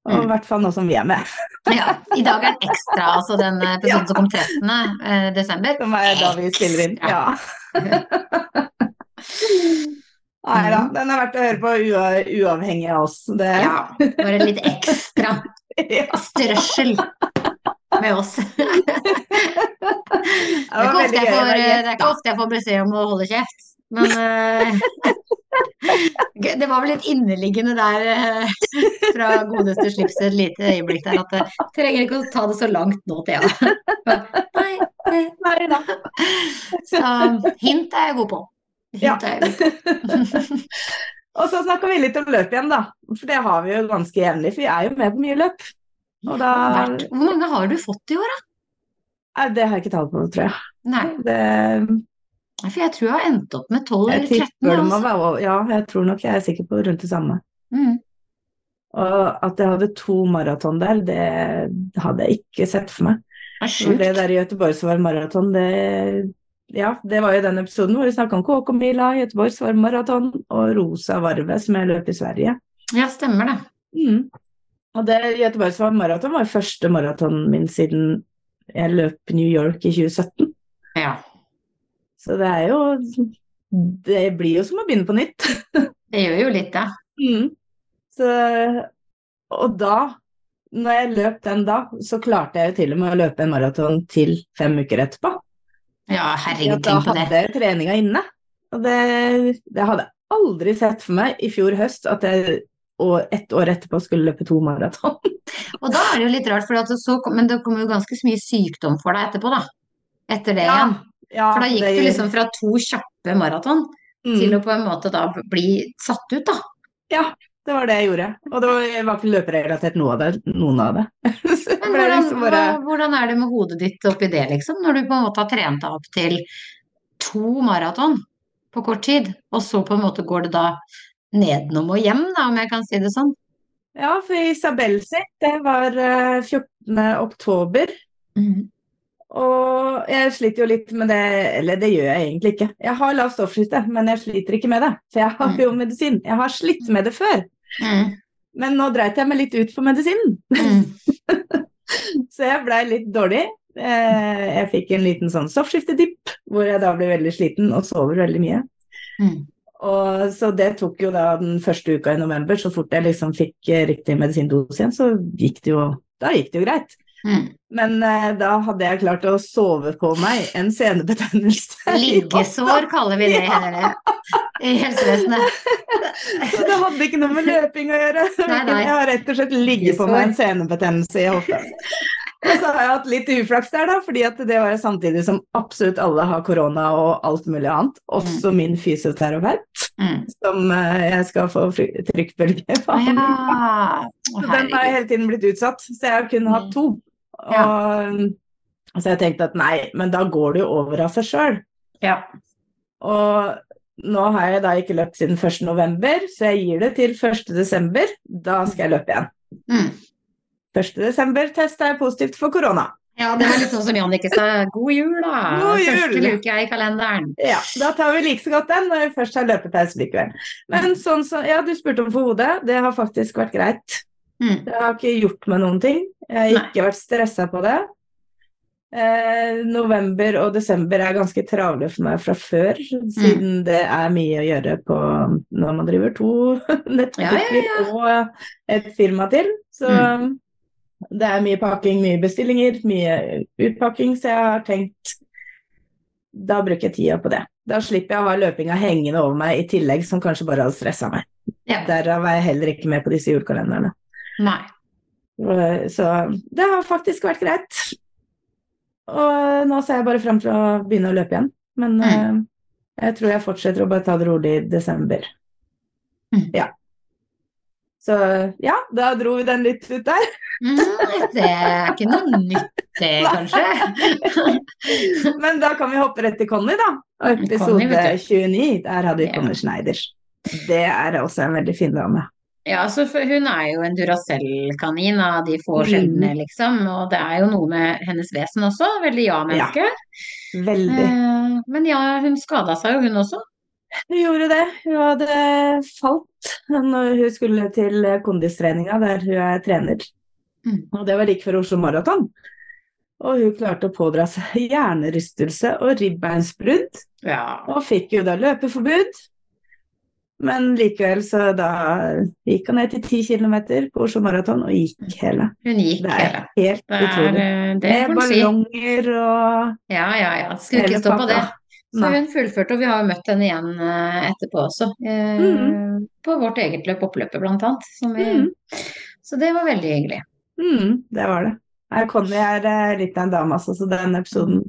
Og i Mm. hvert fall nå som vi er med, Ja, I dag er den ekstra, altså den episoden som kom 13. eh, desember. som er da vi spiller inn. Ja. Nei da, den er verdt å høre på uavhengig av oss. Det, Ja, bare litt ekstra strøssel med oss. Det er, får, det er ikke ofte jeg får beskjed om å holde kjeft, men uh, Det var vel litt inneliggende der uh, fra godeste slips et lite øyeblikk der at jeg trenger ikke å ta det så langt nå, Thea. Nei, Nei da. Så hint er jeg god på. På. Og så snakker vi litt om løp igjen, da. For det har vi jo ganske jevnlig, for vi er jo med på mye løp. Da Hvor mange har du fått i år, da? Nei, Det har jeg ikke tall på, tror jeg. Nei, Det, for jeg tror jeg har endt opp med 12 eller 13. tipper Altså. Ja, jeg tror nok jeg er sikker på rundt det samme. Mm. Og at jeg hadde to maraton der, det hadde jeg ikke sett for meg. Det det der i Göteborg som var maraton, det Ja, det var jo den episoden hvor vi snakka om KK-mila, Göteborgsvarm maraton og Rosa Varve, som jeg løp i Sverige. Ja, stemmer det. Mm. Og det Göteborgs varmmaraton var første maratonen min siden jeg løp New York i 2017. Ja. Så det er jo Det blir jo som å begynne på nytt. Det gjør jo litt det. Mm. Så, og da, når jeg løp den da, så klarte jeg jo til og med å løpe en maraton til fem uker etterpå. Ja, Ja, herregud, da tenk på det. hadde jeg treninga inne. Og det, det hadde jeg aldri sett for meg i fjor høst, at jeg og ett år etterpå skulle løpe to maraton. Og da er det jo litt rart, så, men det kommer jo ganske så mye sykdom for deg etterpå, da. Etter det igjen. ja, For da gikk det du liksom fra to kjappe maraton Mm. til å på en måte da bli satt ut, da. Ja, det var det jeg gjorde. Og det var, var ikke løperelatert noe av det, noen av det. Men hvordan, liksom bare hvordan er det med hodet ditt oppi det, liksom? Når du på en måte har trent deg opp til to maraton på kort tid, og så på en måte går det da nedenom og hjem, da, om jeg kan si det sånn. Ja, for Isabel sitt, det var eh, 14. oktober. Og jeg sliter jo litt med det, eller det gjør jeg egentlig ikke. Jeg har lavt stoffskifte, men jeg sliter ikke med det. For jeg har jo medisin. Jeg har slitt med det før. Mm. Men nå dreit jeg meg litt ut på medisinen. Mm. Så jeg blei litt dårlig. Eh, Jeg fikk en liten sånn stoffskiftedipp, hvor jeg da ble veldig sliten og sover veldig mye. Mm. Og så det tok jo da den første uka i november, så fort jeg liksom fikk eh, riktig medisindose igjen, så gikk det jo Da gikk det jo greit. Mm. Men uh, da hadde jeg klart å sove på meg en senebetennelse. Liggesår kaller vi det Ja. i helsevesenet. Så det hadde ikke noe med løping å gjøre. Nei, nei. Jeg har rett og slett ligget på meg en senebetennelse i hofta. Og så har jeg hatt litt uflaks der, da, fordi det var samtidig som absolutt alle har korona og alt mulig annet. Også min fysioterapeut, Mm. som uh, jeg skal få trykkbølge på. ja. Så den har hele tiden blitt utsatt, så jeg har kun hatt to. Og, Ja. Så jeg tenkte at nei, men da går det jo over av seg sjøl. Ja. Og nå har jeg da ikke løpt siden 1. november, så jeg gir det til 1. desember. Da skal jeg løpe igjen. Mm. 1. desember testa jeg positivt for korona. ja, det er litt sånn som Jannicke sa. God jul, da. God jul. Første luke i kalenderen. Ja, da tar vi like så godt den når vi først har løpepause likevel. Men sånn som, ja, du spurte om for hodet. Det har faktisk vært greit. Mm. Det har ikke gjort meg noen ting. Jeg har Nei. ikke vært stressa på det. Eh, november og desember er ganske travle for meg fra før, Mm. siden det er mye å gjøre på når man driver to nettbutikker Ja, ja, og et firma til. Så Mm. det er mye pakking, mye bestillinger, mye utpakking, så jeg har tenkt da bruker jeg tida på det. Da slipper jeg å ha løpinga hengende over meg i tillegg, som kanskje bare hadde stressa meg. Ja. Derav er jeg heller ikke med på disse julekalenderne. Nei. Så det har faktisk vært greit. Og nå ser jeg bare frem til å begynne å løpe igjen. Men Mm. eh, jeg tror jeg fortsetter å bare ta det rolig i desember. Mm. Ja. Så ja, da dro vi den litt ut der. Mm, det er ikke noe nytt, det, kanskje. Men da kan vi hoppe rett til Conny, da. Og episode vet 29, der hadde vi Ja. Conny Schneider. Det er også en veldig fin dame. Ja, altså hun er jo en Duracell-kanin av de få Mm. liksom. Og det er jo noe med hennes vesen også. Veldig ja-menneske. Veldig. Eh, Men ja, hun skada seg jo, hun også. Hun gjorde det. Hun hadde falt når hun skulle til kondistreninga, der hun er trener. Mm. Og det var like før Oslo Maraton. Og hun klarte å pådra seg hjernerystelse og ribbeinsbrudd, Ja. og fikk jo da løpeforbud. Men likevel, så da gikk hun ned til 10 km på Oslo Maraton og gikk hele. Hun gikk Det er hele. helt Det er, utrolig. det Med får si. ballonger og Ja, ja, ja. Skulle ikke stå på det. Så hun fullførte, og vi har jo møtt henne igjen eh, etterpå også. eh, mm. På vårt eget løp, oppløpet blant annet. Som vi, Mm. Så det var veldig hyggelig. Mm, det var det. Her Conny er eh, litt av en dame, altså, så den episoden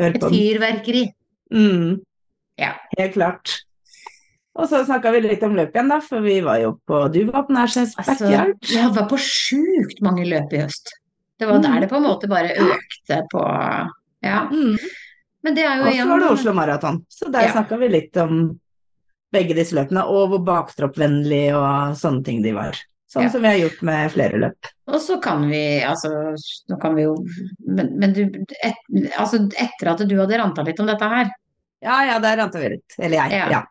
Hør på Et fyrverkeri. Mm, Ja. helt klart. Og så snakka vi litt om løp igjen, da, for vi var jo på Du var på Nærsnes Altså, backyard. jeg var på sjukt mange løp i høst. Det var mm. der det på en måte bare økte på Ja. Mm. Men det er jo Og så var det Oslo Maraton. Så der Ja. snakka vi litt om begge disse løpene, og hvor baktroppvennlig og sånne ting de var. Sånn Ja. som vi har gjort med flere løp. Og så kan vi, altså, nå kan vi jo Men, men du, et, altså, etter at du hadde ranta litt om dette her, Ja ja, der ranta vi litt. Eller jeg. Ja. Ja.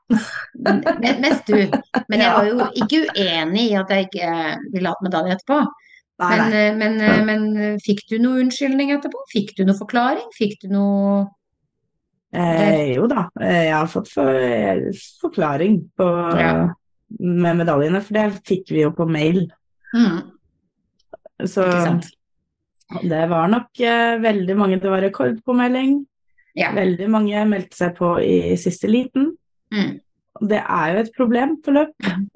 mest du, men jeg var jo ikke uenig i at jeg ikke ville hatt medalje etterpå. Nei, Men, nei. eh, men, eh, men eh, fikk du noe unnskyldning etterpå? Fikk du noe forklaring? Fikk du noe Eh, jo da, jeg har fått for, forklaring på, Ja. med medaljene, for det fikk vi jo på mail. mm, Så det var nok eh, veldig mange Det var rekordpåmelding. Ja. Veldig mange meldte seg på i siste liten. Mm, Det er jo et problem på løp,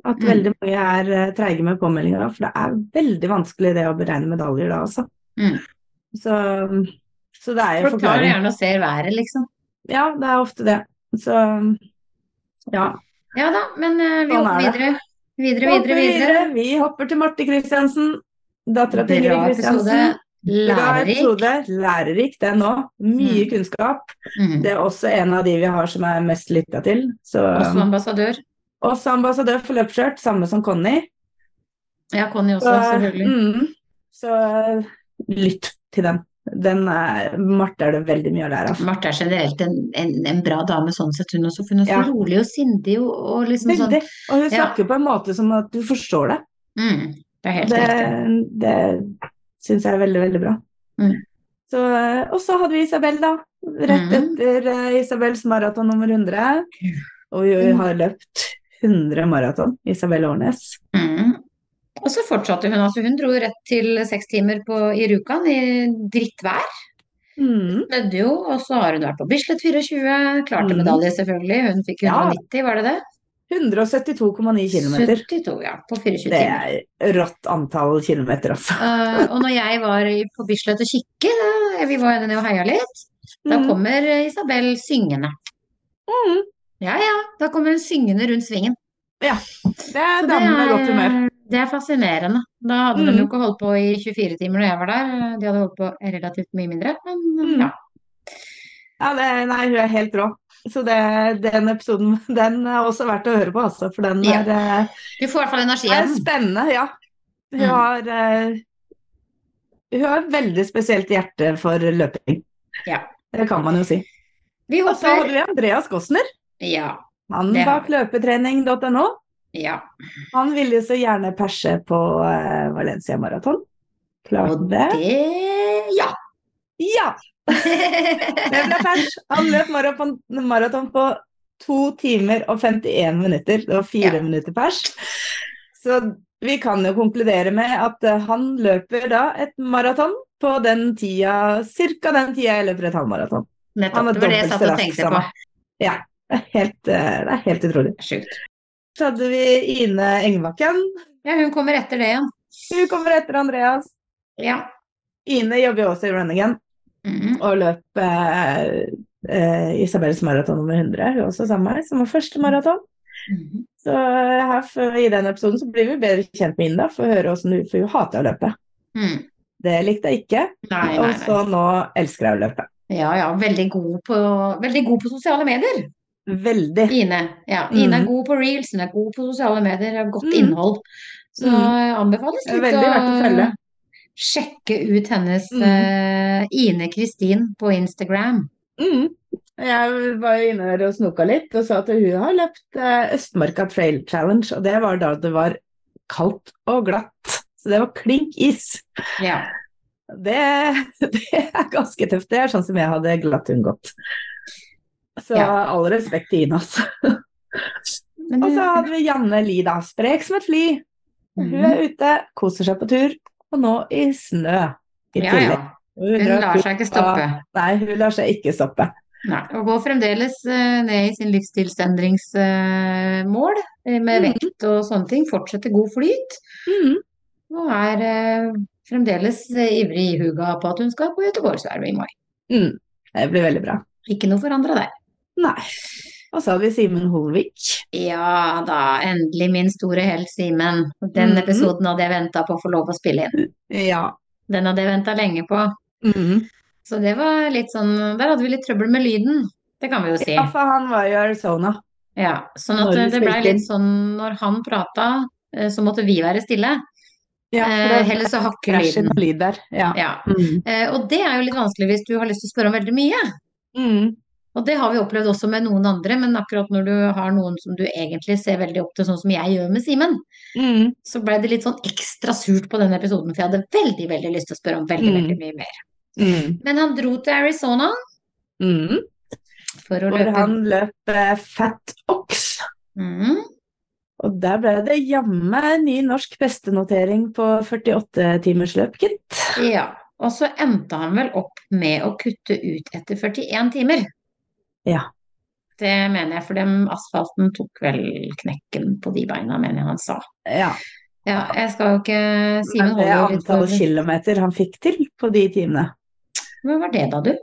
at Mm. veldig mange er eh, treige med påmeldinger for det er veldig vanskelig det å beregne medaljer da, altså. mm. Så, så det er jo Folk tar forklaring. gjerne og ser været, liksom. Ja, det er ofte det. Så ja. Ja da, men uh, vi Sånn hopper er videre. Videre, videre, videre. Vi hopper til Marte Kristiansen, dattera til Ingrid. Kristiansen. Lærerik. episode. Lærerik, det nå. Mye Mm. kunnskap. Mm. Det er også en av de vi har som er mest lytta til. Så, Også ambassadør. også ambassadør for løpskjørt, samme som Conny. Ja, Conny også, Så, selvfølgelig. mm, så lytt til den. Den er, Marte er det veldig mye å lære av. Marte er generelt en, en, en bra dame sånn sett, hun også. For hun er så Ja. rolig og sindig og, og liksom sånn. Veldig. Og hun Ja. snakker på en måte som at du forstår det. Mm, det er helt Det, riktig. det syns jeg er veldig, veldig bra. Mm. Så, og så hadde vi Isabel, da. Rett Mm. etter eh, Isabels maraton nummer 100. Og vi Mm. har løpt 100 maraton, Isabel Årnes. Mm. Og så fortsatte hun, altså hun dro rett til seks timer på, i Rjukan i drittvær. Mm. Snødde jo, og så har hun vært på Bislett 24, klarte Mm. medalje selvfølgelig. Hun fikk Ja. 190, var det det? 172,9 km. 72, ja, på 24 Det timer. er rått antall kilometer, altså. uh, og når jeg var på Bislett og kikke, da, vi var nede og heia litt, da Mm. kommer Isabel syngende. Mm. Ja ja, da kommer hun syngende rundt svingen. Ja, Det er damen med godt humør. det er fascinerende. Da hadde de Mm. jo ikke holdt på i 24 timer når jeg var der, de hadde holdt på relativt mye mindre, men Mm. ja. Ja, det, nei, hun er helt rå. Så det, den episoden, den er også verdt å høre på, altså. For den er, eh, Du får i hvert fall energi er spennende, ja. Hun Mm. har uh, Hun har et veldig spesielt hjerte for løping. Ja. Det kan man jo si. Vi Og så hadde vi Andreas Gossner. Ja, Mannen bak løpetrening.no. ja. Han ville så gjerne perse på eh, Valencia Maraton. Klarte det Ja! Ja! Det ble pers. Han løp maraton, maraton på to timer og 51 minutter. Det var fire Ja. minutter pers. Så vi kan jo konkludere med at eh, han løper da et maraton på den tida, ca. den tida jeg løper et halvmaraton. Han Nettopp. er Det var det jeg satt og tenkte på. Ja. Det er helt, eh, det er helt utrolig. Sjukt. Så hadde vi Ine Engbakken. Ja, hun kommer etter det igjen. Hun kommer etter Andreas. Ja. Ine jobber jo også i Runningen Mhm. og løp eh, eh, Isabels maraton nummer 100, hun også sammen med meg, som var første maraton. Mm. Så her, for, i den episoden så blir vi bedre kjent med Inda, for å høre åssen hun For hun hater å løpe. Mm. Det likte jeg ikke. Nei, nei, Og så nå elsker jeg å løpe. Ja, ja. Veldig god på, veldig god på sosiale medier. Veldig. Ine. Ja, Ine er Mm. god på reels, hun er god på sosiale medier, har godt Mm. innhold. Så Mm. anbefales Det er litt veldig verdt å følge. Sjekke ut hennes Mm. uh, Ine Kristin på Instagram. Mm. Jeg var jo inne der og snoka litt og sa at hun har løpt eh, Østmarka Trail Challenge, og det var da det var kaldt og glatt. Så det var klink is. Ja. Det, det er ganske tøft. Det er sånn som jeg hadde glatt unngått. Så Ja. all respekt til Ine, altså. Og så hadde vi Janne Li, da. Sprek som et fly. Hun er ute, koser seg på tur, og nå i snø i Ja, tillegg. ja. Hun lar seg ikke stoppe. Nei, hun lar seg ikke stoppe. Nei, og går fremdeles eh, ned i sin livsstilsendringsmål eh, med Mhm. vekt og sånne ting. Fortsetter god flyt. Mm. Og er eh, fremdeles ivrig i huga på at hun skal på Göteborgsvervet i mai. Mm. Det blir veldig bra. Ikke noe forandra der. Nei. Og så hadde vi Simen Holvik. Ja da, endelig min store helt Simen. Den Mhm. episoden hadde jeg venta på å få lov å spille inn. Ja. Den hadde jeg venta lenge på. Mhm. Så det var litt sånn Der hadde vi litt trøbbel med lyden. Det kan vi jo si. ja, for han var jo i Arizona. Ja, sånn at Når det blei litt sånn når han prata, eh, så måtte vi være stille. Ja, Eh, Heller så hakker lyden. lyd der. Ja. Ja. Mm. Eh, Og det er jo litt vanskelig hvis du har lyst til å spørre om veldig mye. Mm. Og det har vi opplevd også med noen andre, men akkurat når du har noen som du egentlig ser veldig opp til, sånn som jeg gjør med Simen, Mm. så ble det litt sånn ekstra surt på den episoden, for jeg hadde veldig, veldig lyst til å spørre om veldig, Mm. veldig mye mer. Mm. Men han dro til Arizona Mm. for å Hvor løpe han løp eh, Fat Ox. mm. Og der ble det jammen ny norsk bestenotering på 48 timers løp, gitt. Ja. Og så endte han vel opp med å kutte ut etter 41 timer. Ja. Det mener jeg, for den asfalten tok vel knekken på de beina, mener jeg han sa. Ja. Ja, jeg skal jo ikke si Men det er antallet for kilometer han fikk til på de timene, Hva var det da, du?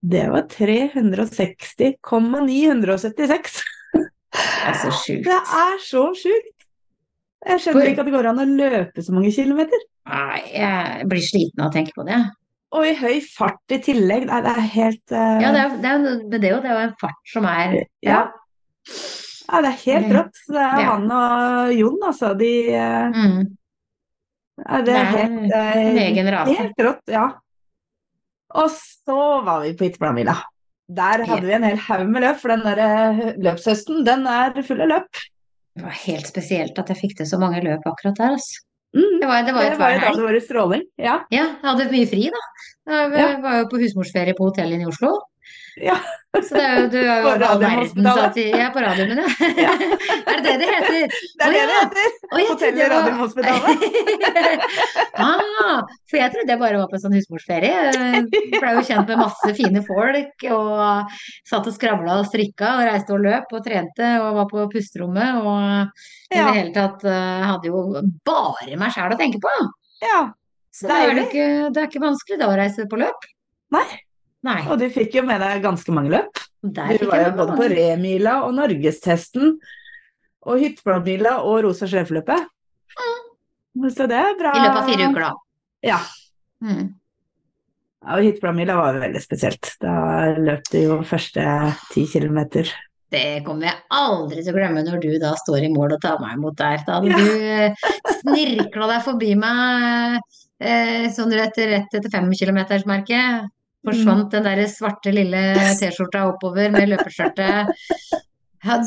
det var 360,976. Det er så sjukt. Det er så sjukt! Jeg skjønner ikke at det går an å løpe så mange kilometer. Nei, jeg blir sliten av å tenke på det. Og i høy fart i tillegg. Nei, det er helt uh... Ja, det er, det er, det er jo det er jo en fart som er ja. Ja, det er helt rått. Det er ja. han og Jon, altså. De uh... Mm, ja, Det er helt, uh... en egen rase. helt rått, ja. Og så var vi på Hytteplanvilla. Der hadde vi en hel haug med løp, for den der løpshøsten, den er full av løp. Det var helt spesielt at jeg fikk til så mange løp akkurat der, altså. Mm. Det var, det var Det et var jo det var stråling. Ja. Ja, jeg hadde mye fri, da. Jeg Ja. var jo på husmorsferie på hotellet inne i Oslo. Ja. Så det er jo, du er jo På all Radiumhospitalet. at Jeg er på men ja. Er det det det heter? Det er det det heter! Jeg Hotellet Radiumhospitalet. ah, for jeg trodde jeg bare var på en sånn husmorsferie. Blei Ble jo kjent med masse fine folk og satt og skravla og strikka og reiste og løp og trente og var på pusterommet og i det hele tatt eh, hadde jo bare meg sjæl å tenke på. Ja. Så det er ikke, det er ikke vanskelig da å reise på løp. Nei. Nei. Og du fikk jo med deg ganske mange løp. Der Du var jo både på. Remila og Norgestesten og Hytteplanmila og Rosa sjefløpet. Så det er bra. I løpet av fire uker, da. Ja. Mm. Ja, og Hytteplanmila var jo veldig spesielt. Da løp du jo første ti kilometer. Det kommer jeg aldri til å glemme når du da står i mål og tar meg imot der. Da hadde Ja. du snirkla deg forbi meg eh, sånn rett, rett etter femkilometersmerket. Forsvant den der svarte lille T-skjorta oppover med løpeskjørtet.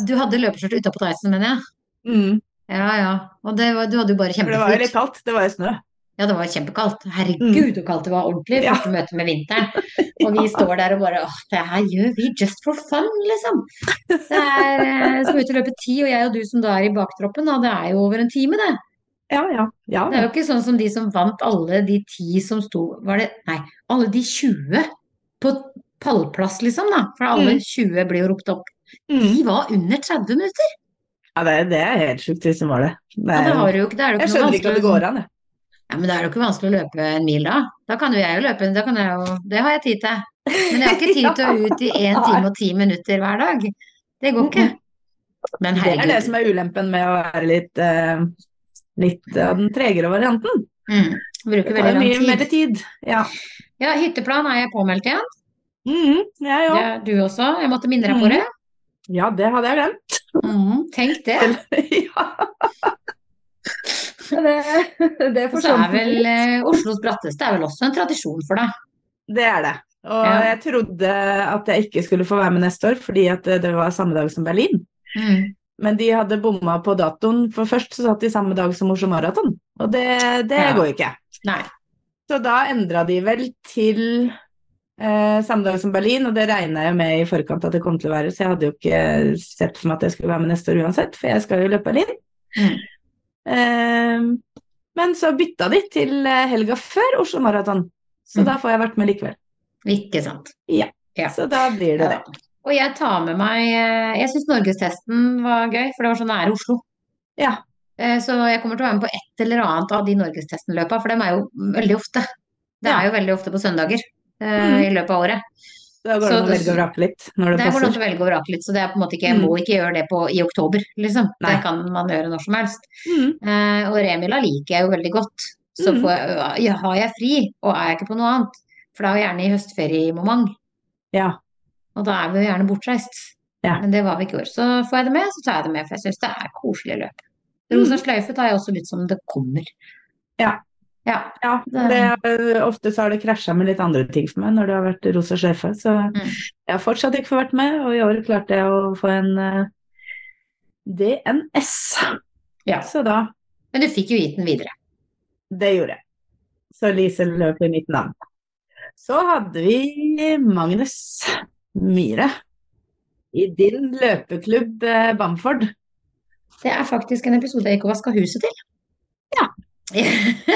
Du hadde løpeskjørt utapå tighten, mener jeg. Mm. Ja ja. Og det var, du hadde jo bare For det var jo litt kaldt. Det var jo snø. Ja, det var kjempekaldt. Herregud, så kaldt det var ordentlig. Første Ja. Møte med vinteren. Og vi står der og bare åh, det her gjør vi just for fun, liksom. Det er eh, skal ut og løpe ti, og jeg og du som da er i baktroppen, da, det er jo over en time, det. Ja, ja. ja. Det er jo ikke sånn som de som vant alle de ti som sto Var det Nei, alle de 20 på pallplass, liksom, da. For alle Mm. 20 blir jo ropt opp. Mm. De var under 30 minutter. ja det, det er helt sjukt hvis det var det. det Ja, er, det har jo det jo jeg skjønner ikke at det går an, jeg. Ja, men det er jo ikke vanskelig å løpe en mil da. Da kan jo jeg jo løpe, da kan jeg jo Det har jeg tid til. Men jeg har ikke tid til å ut i 1 time og 10 minutter hver dag. Det går ikke. Men Det er det som er ulempen med å være litt, eh, litt av den tregere varianten. Mm, bruker veldig lang mye mer tid. tid. Ja. Ja, hytteplan er jeg påmeldt igjen. Mm, jeg òg. du også. Jeg måtte minne deg på det. Ja, det hadde jeg glemt. Mm, tenk det. ja. Det, det er så er vel eh, Oslos bratteste er vel også en tradisjon for deg. Det er det. Og Ja. jeg trodde at jeg ikke skulle få være med neste år, fordi at det, det var samme dag som Berlin. Mm. Men de hadde bomma på datoen, for først så satt de samme dag som Oslo Maraton. Og det, det Ja. går jo ikke. Nei. Så da endra de vel til Eh, samme dag som Berlin, og det regna jeg med i forkant at det kom til å være, så jeg hadde jo ikke sett for meg at jeg skulle være med neste år uansett, for jeg skal jo løpe Berlin. Mm. Eh, men så bytta de til eh, helga før Oslo Maraton, så mm. da får jeg vært med likevel. Ikke sant. Ja. ja. Så da blir det ja. det. Og jeg tar med meg eh, Jeg syns norgestesten var gøy, for det var så nære Oslo. Ja. Eh, så jeg kommer til å være med på et eller annet av de norgestestenløpa, for dem er jo veldig ofte. Det er jo veldig ofte på søndager mm. i løpet av året. Da går det an å velge og vrake litt når det, det passer. Det går an å velge og vrake litt, så det er på en måte ikke, jeg må mm. ikke gjøre det på, i oktober, liksom. Nei. Det kan man gjøre når som helst. Mm. Uh, og Remila liker jeg jo veldig godt. Så mm. jeg, ja, har jeg fri, og er jeg ikke på noe annet, for da er vi gjerne i høstferiemoment. Ja. Og da er vi jo gjerne bortreist. Ja. Men det var vi ikke i år. Så får jeg det med, så tar jeg det med, for jeg syns det er koselig løp. Rosa mm. sløyfe tar jeg også litt som det kommer. Ja. Ja, ja det, ofte så har det krasja med litt andre ting for meg når det har vært rosa sløyfe. Så mm. jeg har fortsatt ikke fått vært med, og i år klarte jeg å få en uh, DNS. Ja. Så da Men du fikk jo gitt den videre. Det gjorde jeg. Så Lise løp i mitt navn. Så hadde vi Magnus Myhre i din løpeklubb eh, Bamford. Det er faktisk en episode jeg ikke vaska huset til. Ja.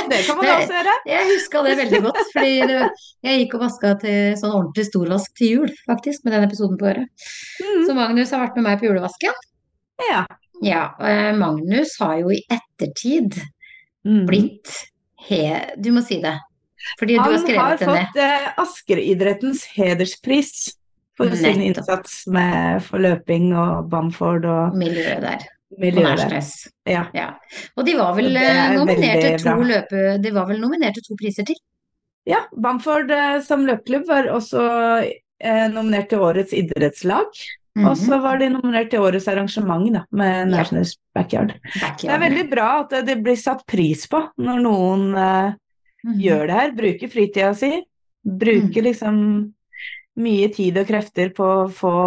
Det kan man også gjøre. Jeg huska det veldig godt. fordi det, jeg gikk og vaska til sånn ordentlig storvask til jul, faktisk, med den episoden på øret. Mm. Så Magnus har vært med meg på julevasken. Ja. ja og Magnus har jo i ettertid mm. blitt he... Du må si det. Fordi Han du har skrevet det ned. Han har fått eh, Askeridrettens hederspris for Nettopp. sin innsats med forløping og Bamford og Miljøet der miljøet. Ja. ja. Og de var vel eh, nominert til to løpe... De var vel nominert til to priser til? Ja, Bamford eh, som løpeklubb var også eh, nominert til årets idrettslag. Mm -hmm. Og så var de nominert til årets arrangement da, med Nationals ja. Backyard. Backyard. Det er veldig bra at det blir satt pris på når noen eh, mm -hmm. gjør det her. Bruker fritida si. Bruker mm. liksom mye tid og krefter på å få,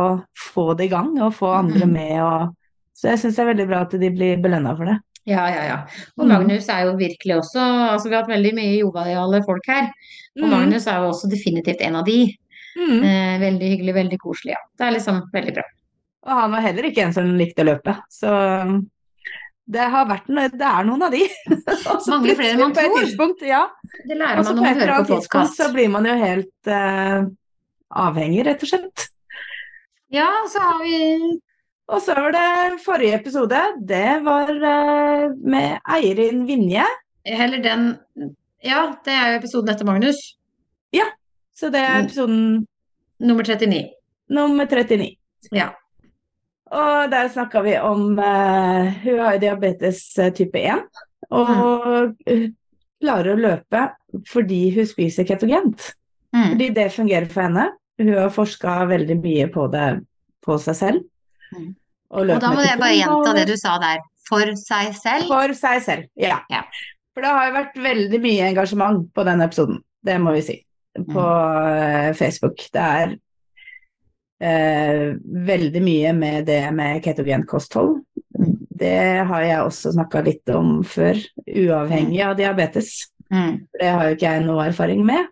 få det i gang og få andre mm. med og så jeg syns det er veldig bra at de blir belønna for det. Ja, ja, ja. Og mm. Magnus er jo virkelig også Altså vi har hatt veldig mye joviale folk her. Og mm. Magnus er jo også definitivt en av de. Mm. Eh, veldig hyggelig, veldig koselig. Ja. Det er liksom veldig bra. Og han var heller ikke en som likte å løpe, så det har vært det er noen av de. Mange flere enn man tror. Ja. Det lærer man når å høre på podkast. Så blir man jo helt uh, avhengig, rett og slett. Ja, så har vi og så var det forrige episode. Det var uh, med Eirin Vinje. Heller den Ja, det er jo episoden etter Magnus. Ja. Så det er mm. episoden Nummer 39. Nummer 39. Ja. Og der snakka vi om uh, Hun har diabetes eh, type 1. Og mm. klarer å løpe fordi hun spiser ketogent. Mm. Fordi det fungerer for henne. Hun har forska veldig mye på det på seg selv. Mm. Og, og da må jeg bare gjenta det du sa der. For seg selv? For seg selv, ja. ja. For det har jo vært veldig mye engasjement på den episoden, det må vi si, på mm. Facebook. Det er eh, veldig mye med det med ketogent kosthold. Mm. Det har jeg også snakka litt om før, uavhengig av diabetes. Mm. Det har jo ikke jeg noe erfaring med.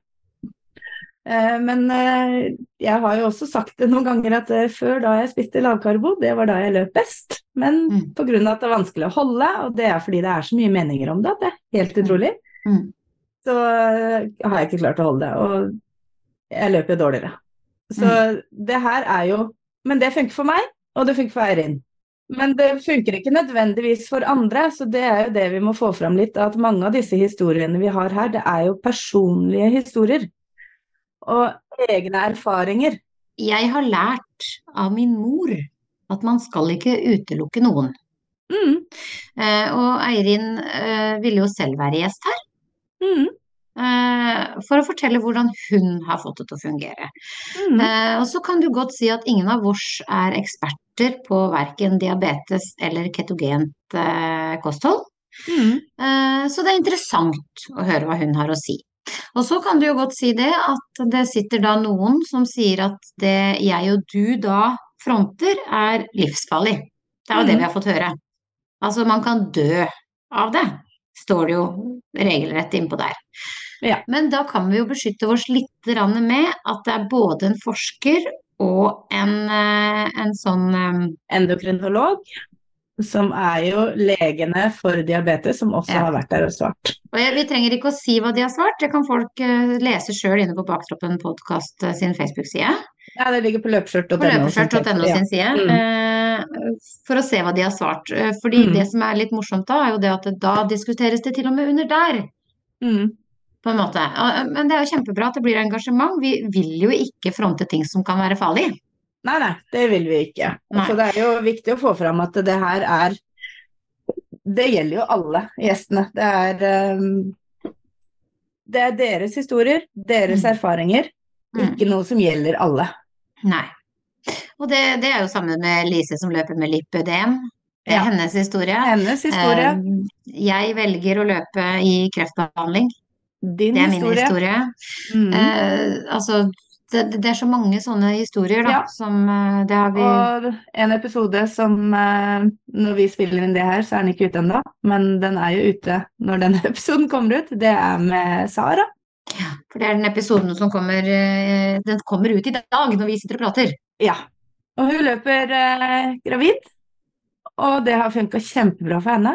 Eh, men eh, jeg har jo også sagt det noen ganger at eh, før da jeg spiste lavkarbo, det var da jeg løp best. Men mm. pga. at det er vanskelig å holde, og det er fordi det er så mye meninger om det, at det er helt mm. utrolig, mm. så har jeg ikke klart å holde det. Og jeg løper jo dårligere. Så mm. det her er jo Men det funker for meg, og det funker for Eirin. Men det funker ikke nødvendigvis for andre, så det er jo det vi må få fram litt. At mange av disse historiene vi har her, det er jo personlige historier og egne erfaringer. Jeg har lært av min mor at man skal ikke utelukke noen. Mm. Eh, og Eirin eh, ville jo selv være gjest her. Mm. Eh, for å fortelle hvordan hun har fått det til å fungere. Mm. Og så kan du godt si at ingen av oss er eksperter på verken diabetes eller ketogent kosthold. Mm. Så det er interessant å høre hva hun har å si. Og så kan du jo godt si det at det sitter da noen som sier at det jeg og du da fronter, er livsfarlig. Det er jo mm. det vi har fått høre. Altså man kan dø av det, står det jo regelrett innpå der. Ja. Men da kan vi jo beskytte oss litt med at det er både en forsker og en, eh, en sånn eh, Endokrinolog, som er jo legene for diabetes, som også Ja. har vært der og svart. Og jeg, vi trenger ikke å si hva de har svart, det kan folk uh, lese sjøl inne på Baktroppen podkast sin Facebook-side. Ja, det ligger på løpeskjørt.no. Løpeskjørt.no Ja. sin side. Mm. Uh, For å se hva de har svart. Eh, Fordi Mm. det som er litt morsomt da, er jo det at da diskuteres det til og med under der. Mm. På en måte. Men det er jo kjempebra at det blir engasjement. Vi vil jo ikke fronte ting som kan være farlig. Nei, nei, det vil vi ikke. Altså, det er jo viktig å få fram at det her er Det gjelder jo alle gjestene. Det er um, Det er deres historier, deres Mm. erfaringer, Mm. ikke noe som gjelder alle. Nei. Og det, det er jo sammen med Lise som løper med lipødem. Det er Ja. hennes historie. Hennes historie, Uh, Jeg velger å løpe i kreftbehandling. din Det er min historie. historie. Mm. Uh, altså, det, det er så mange sånne historier, da, Ja. som eh, det har vi Og en episode som eh, Når vi spiller inn det her, så er den ikke ute ennå, men den er jo ute når denne episoden kommer ut. Det er med Sara. Ja, For det er den episoden som kommer eh, Den kommer ut i dag, når vi sitter og prater. Ja. Og hun løper eh, gravid, og det har funka kjempebra for henne.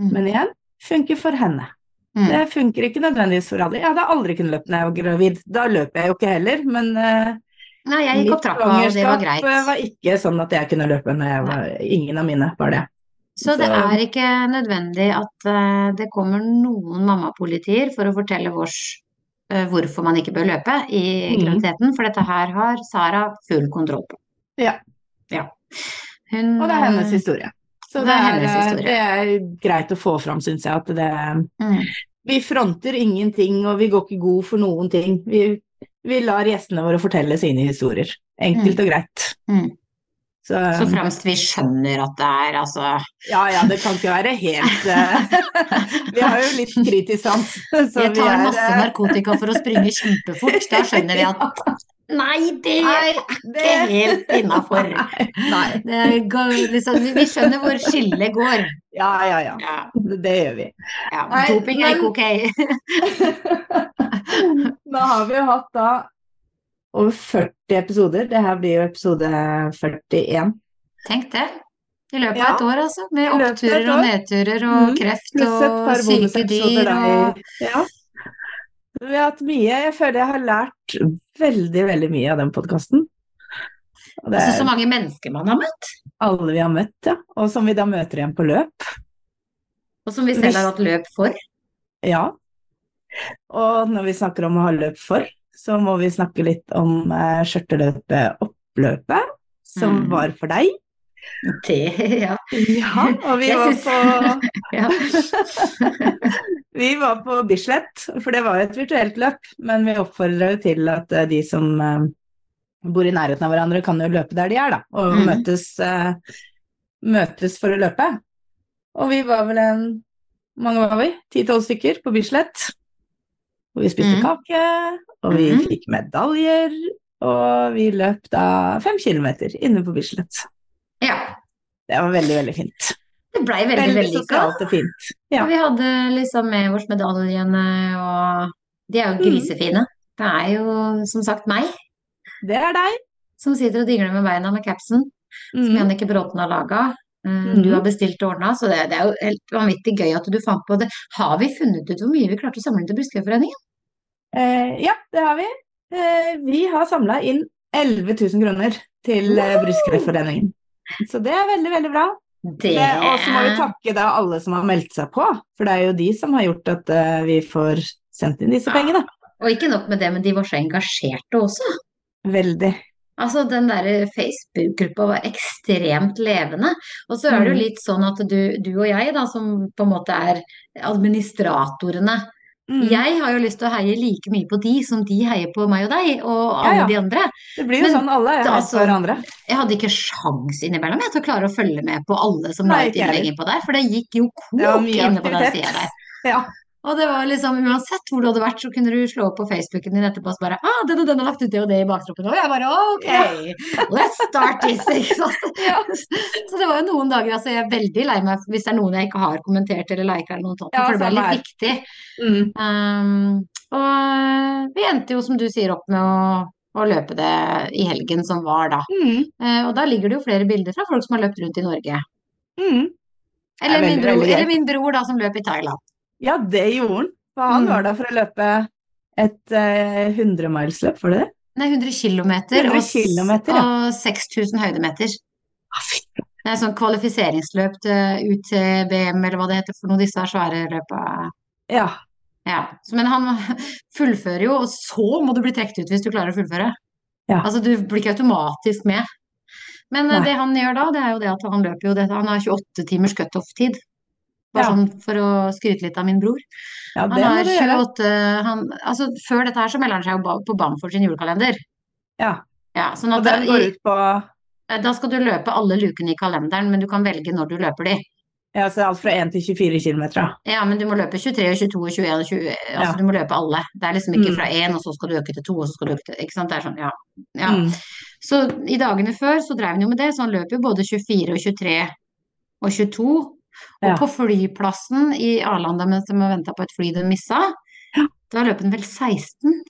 Mm. Men igjen, funker for henne. Mm. Det funker ikke nødvendigvis for alle. Jeg hadde aldri kunnet løpe når jeg var gravid. Da løper jeg jo ikke heller, men eh, Nei, jeg gikk opp trappa, og det var greit. Det var ikke sånn at jeg kunne løpe når jeg var Ingen av mine var det. Så det er ikke nødvendig at eh, det kommer noen mammapolitier for å fortelle vårs eh, hvorfor man ikke bør løpe i Mhm. graviditeten, for dette her har Sara full kontroll på. Ja. Ja. Hun, Og det er hennes eh, historie. Så det det er er, hennes eh, det er greit å få fram, syns jeg. At det mm. Vi fronter ingenting, og vi går ikke god for noen ting. Vi, vi lar gjestene våre fortelle sine historier. Enkelt og greit. Mm. Så, Så fremst vi skjønner at det er altså ja ja, det kan ikke være helt eh, Vi har jo litt kritisk sans. Vi tar vi er, masse eh, narkotika for å springe kjempefort. Da skjønner vi at Nei, det er ikke helt innafor. Liksom, vi- skjønner hvor skillet går. Ja, ja, ja. Ja, Det gjør vi. ja. Doping er ikke ok. Nå har vi jo hatt da over 40 episoder. Det her blir jo episode 41. Tenk det. I løpet av et år, altså. Med oppturer og nedturer og Mhm. kreft og syke dyr og Ja. Vi har hatt mye. Jeg føler jeg har lært veldig, veldig mye av den podkasten. Altså, så mange mennesker man har møtt. alle vi har møtt, ja. Og som vi da møter igjen på løp. Og som vi selv har hatt løp for. Ja. Og når vi snakker om å ha løp for, så må vi snakke litt om eh, skjørteløpet oppløpet, som Mm. var for deg. Det, ja. Ja, og vi var på. Vi var på Bislett, for det var jo et virtuelt løp, men vi oppfordra jo til at eh, de som eh, bor i nærheten av hverandre, kan jo løpe der de er, da, og mm. møtes, eh, møtes for å løpe. Og vi var vel en mange var vi? Ti-tolv stykker på Bislett. Og vi spiste mm. kake, og vi mm. fikk medaljer, og vi løp da fem kilometer inne på Bislett. Ja. Det var veldig, veldig fint. Det blei veldig Veldig vellykka. sosialt og fint. Ja. Og vi hadde liksom med oss medaljene, og de er jo Mm. grisefine. Det er jo som sagt meg Det er deg. som sitter og dingler med beina med capsen, som Mm. Jannicke Bråten har laga. Mm. Du har bestilt og ordna, så det, det er jo helt vanvittig gøy at du fant på det. Har vi funnet ut hvor mye vi klarte å samle inn til Brystkreftforeningen? Eh, ja, det har vi. Eh, vi har samla inn 11 000 kroner til wow! Brystkreftforeningen. Så det er veldig, veldig bra. Det Det- Og så må vi takke da alle som har meldt seg på, for det er jo de som har gjort at uh, vi får sendt inn disse pengene. Og ikke nok med det, men de var så engasjerte også. Veldig. Altså, den der Facebook-gruppa var ekstremt levende. Og så er det jo Mm. litt sånn at du, du og jeg, da, som på en måte er administratorene, Mm. jeg har jo lyst til å heie like mye på de som de heier på meg og deg, og alle ja. de andre. Det blir jo Men sånn alle er altså, hverandre. Jeg hadde ikke sjans innimellom jeg, til å klare å følge med på alle som la ut innlegg innpå der, for det gikk jo kok inne på den sida der. Ja. Og det var liksom, uansett hvor du hadde vært, så kunne du slå opp på Facebooken din etterpå og bare ah, den og den har lagt ut det og det i baktroppen. Og jeg bare ok, let's start this. Ikke sant? Ja. Så det var jo noen dager altså jeg er veldig lei meg hvis det er noen jeg ikke har kommentert eller liket eller noe sånt, Ja, for det ble litt her. viktig. Mm. Um, Og vi endte jo, som du sier, opp med å, å løpe det i helgen som var da. Mm. Uh, og da ligger det jo flere bilder fra folk som har løpt rundt i Norge. Mm. Eller, min, bror, eller min bror da, som løp i Thailand. Ja, det gjorde han. For han Mm. var der for å løpe et uh, 100-milesløp, var det det? Nei, 100 kilometer og, kilometer, ja. og 6000 høydemeter. Ah. Det er sånn kvalifiseringsløp til UTBM, eller hva det heter for noe, disse svære løpa. Ja. Ja. Men han fullfører jo, og så må du bli trukket ut hvis du klarer å fullføre. Ja. Altså, du blir ikke automatisk med. Men eh, Nei. det han gjør da, det er jo det at han løper jo det, han har 28 timers cutoff-tid. Bare Ja. sånn for å skryte litt av min bror. ja, Han har 28 han, Altså, før dette her så melder han seg jo på Bamford sin julekalender. Ja. Ja, sånn Og den går ut på Da skal du løpe alle lukene i kalenderen, men du kan velge når du løper de. ja, så alt fra 1 til 24 km. Ja, men du må løpe 23, 22, 21, 20, altså Ja. du må løpe alle. Det er liksom ikke Mm. fra 1, og så skal du øke til 2, og så skal du øke til Ikke sant, det er sånn, ja. ja. Mm. Så i dagene før så drev han jo med det, så han løp jo både 24 og 23 og 22. Og Ja. på flyplassen i Arlanda mens de venta på et fly de missa, Ja. da løp han vel 16,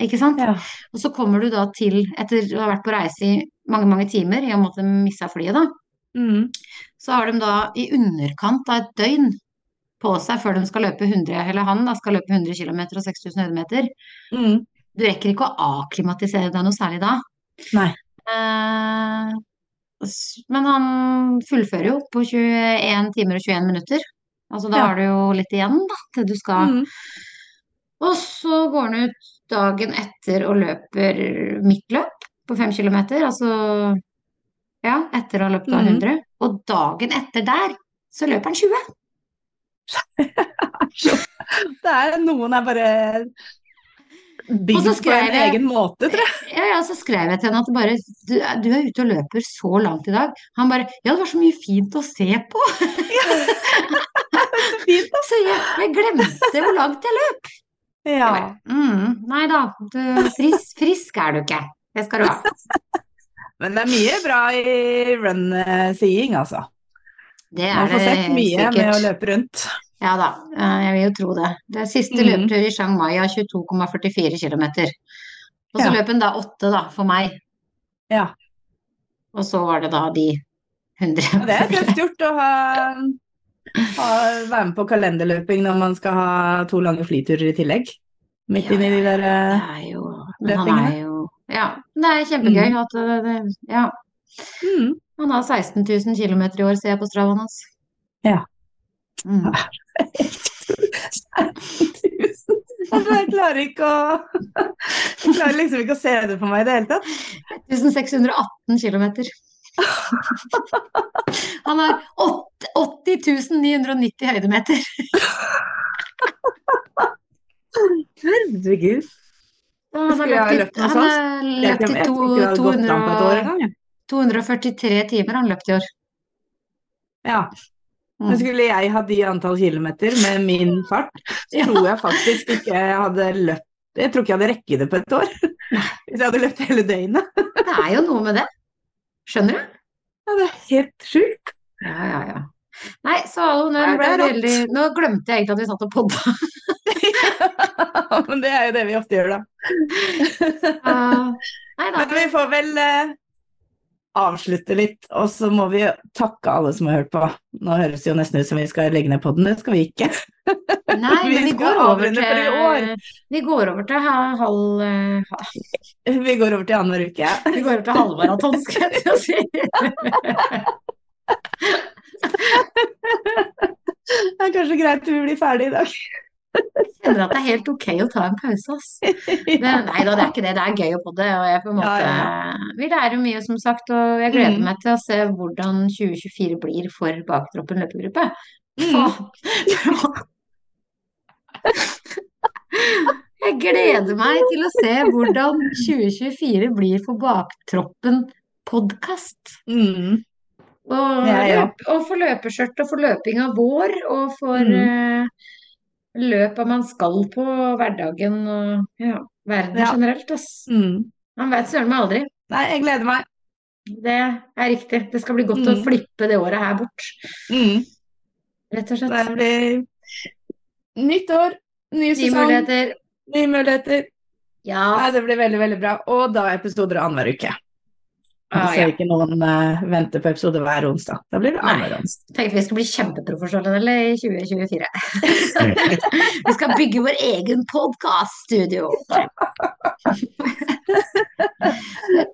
ikke sant? Ja. Og så kommer du da til, etter å ha vært på reise i mange, mange timer, i og med at de missa flyet, da, Mm. så har de da i underkant av et døgn på seg før de skal løpe 100, eller han da skal løpe 100 km og 6000 høydemeter. Mm. Du rekker ikke å akklimatisere deg noe særlig da. Nei. Eh, men han fullfører jo på 21 timer og 21 minutter. Altså da Ja. har du jo litt igjen da, til du skal Mm. Og så går han ut dagen etter og løper mitt løp på 5 km, altså ja, etter å ha løpt da 100. Mm. Og dagen etter der så løper han 20. Det er noen er bare bygd på en jeg- egen måte, tror jeg. Ja, ja, så skrev jeg til henne at bare, du, du er ute og løper så langt i dag. Han bare Ja, det var så mye fint å se på. Så fint. Så jeg, jeg glemte hvor langt jeg løp. Jeg Ja. bare, mm, nei da, du, frisk, frisk er du ikke. Det skal du ha. Men det er mye bra i run-seeing, altså. Det Man er får sett mye mye med å løpe rundt. Ja da, eh, jeg vil jo tro det. Det siste mm. løpetur i Chiang Mai av 22,44 km. Og så Ja. løp hun da åtte, da, for meg. Ja. Og så var det da de 100. Og det er tøft gjort å ha, ha, være med på kalenderløping når man skal ha to lange flyturer i tillegg. Midt Ja, inni de der eh, er jo løpingene. er jo Ja, det er kjempegøy at det, det Ja. mm. Han har 16 000 km i år, ser jeg på stravaen hans. Ja. Mm. 16 000. Jeg klarer ikke å Jeg klarer liksom ikke å se det for meg i det hele tatt. 1618 km. Han har åt- 80 990 høydemeter. Herregud. Han har løpt i, han har løpt i to, det hadde gått an på et år 200, 243 timer han løpt i år. Ja. Men Mm. skulle jeg ha de antall kilometer med min fart, så Ja. tror jeg faktisk ikke jeg hadde løpt Jeg tror ikke jeg hadde rekket det på et år. Hvis jeg hadde løpt hele døgnet. Det er jo noe med det. Skjønner du? Ja, det er helt sjukt. Ja, ja, ja. Nei, så det er veldig, nå glemte jeg egentlig at vi satt og podda. Men det er jo det vi ofte gjør, da. Nei da. Men vi får vel eh, avslutte litt, og så må vi takke alle som har hørt på. Nå høres det jo nesten ut som vi skal legge ned podden, det skal vi ikke. Nei, vi men vi går over til. Vi går over til halv eh, ha- Vi går over til annenhver uke. Vi går over til halvmaraton, skal jeg si. Det er kanskje greit vi blir ferdig i dag. Kjenner at det er helt ok å ta en pause, ass. Men nei da, det er ikke det. Det er gøy å podde, og jeg på en måte Ja, Vi lærer mye, som sagt, og jeg gleder Mm. meg til å se hvordan 2024 blir for Baktroppen løpegruppe. Mm. Jeg gleder meg til å se hvordan 2024 blir for Baktroppen podkast. Mm. Og, ja, og for løpeskjørt og for løpinga vår, og for Mm. eh, løpa man skal på hverdagen og ja, verden Ja. generelt, ass. Mm. Man veit søren meg aldri. Nei, jeg gleder meg. Det er riktig. Det skal bli godt å Mm. flippe det året her bort, Mm. rett og slett. Det blir nytt år, ny Nye sesong. muligheter. Nye muligheter. Ja. Nei, det blir veldig, veldig bra. Og da episoder annenhver uke. Ah, så ja. ikke noen uh, venter på episode hver onsdag. Da blir det annerledes. Tenkte vi skulle bli kjempeprofesjonelle i 2024. vi skal bygge vår egen podkaststudio.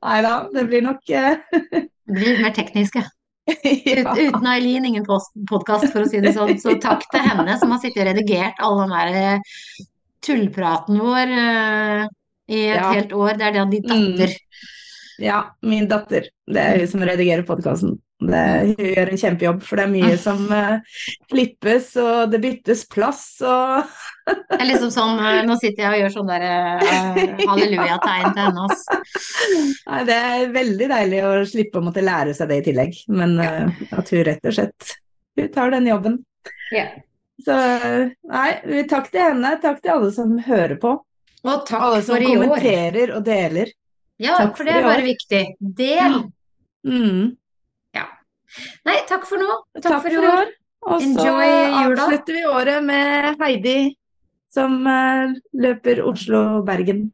Nei da, det blir nok uh, Det blir mer tekniske. Ut, uten Eileen, ingen podkast, for å si det sånn. Så takk til henne som har sittet og redigert all den der eh, tullpraten vår uh, i et Ja. helt år. Det er det de datter. datter. Ja, min datter. Det er hun som redigerer podkasten. Hun gjør en kjempejobb, for det er mye som uh, klippes, og det byttes plass og Det er liksom sånn, eh, Nå sitter jeg og gjør sånn der eh, halleluja-tegn til henne. Nei, det er veldig deilig å slippe å måtte lære seg det i tillegg, men eh, at hun rett og slett hun tar den jobben. Ja. Så nei, takk til henne, takk til alle som hører på. Og takk Alle som for i år. og deler. Ja, Takk for for det er bare viktig. Del. Mm. Nei, takk for nå. Takk, Takk for i år. Og så avslutter vi året med Heidi, som uh, løper Oslo-Bergen.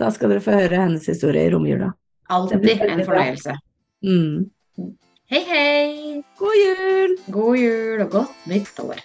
Da skal dere få høre hennes historie i romjula. Alltid en fornøyelse. Mm. Hei, hei. God jul! God jul og godt nytt år.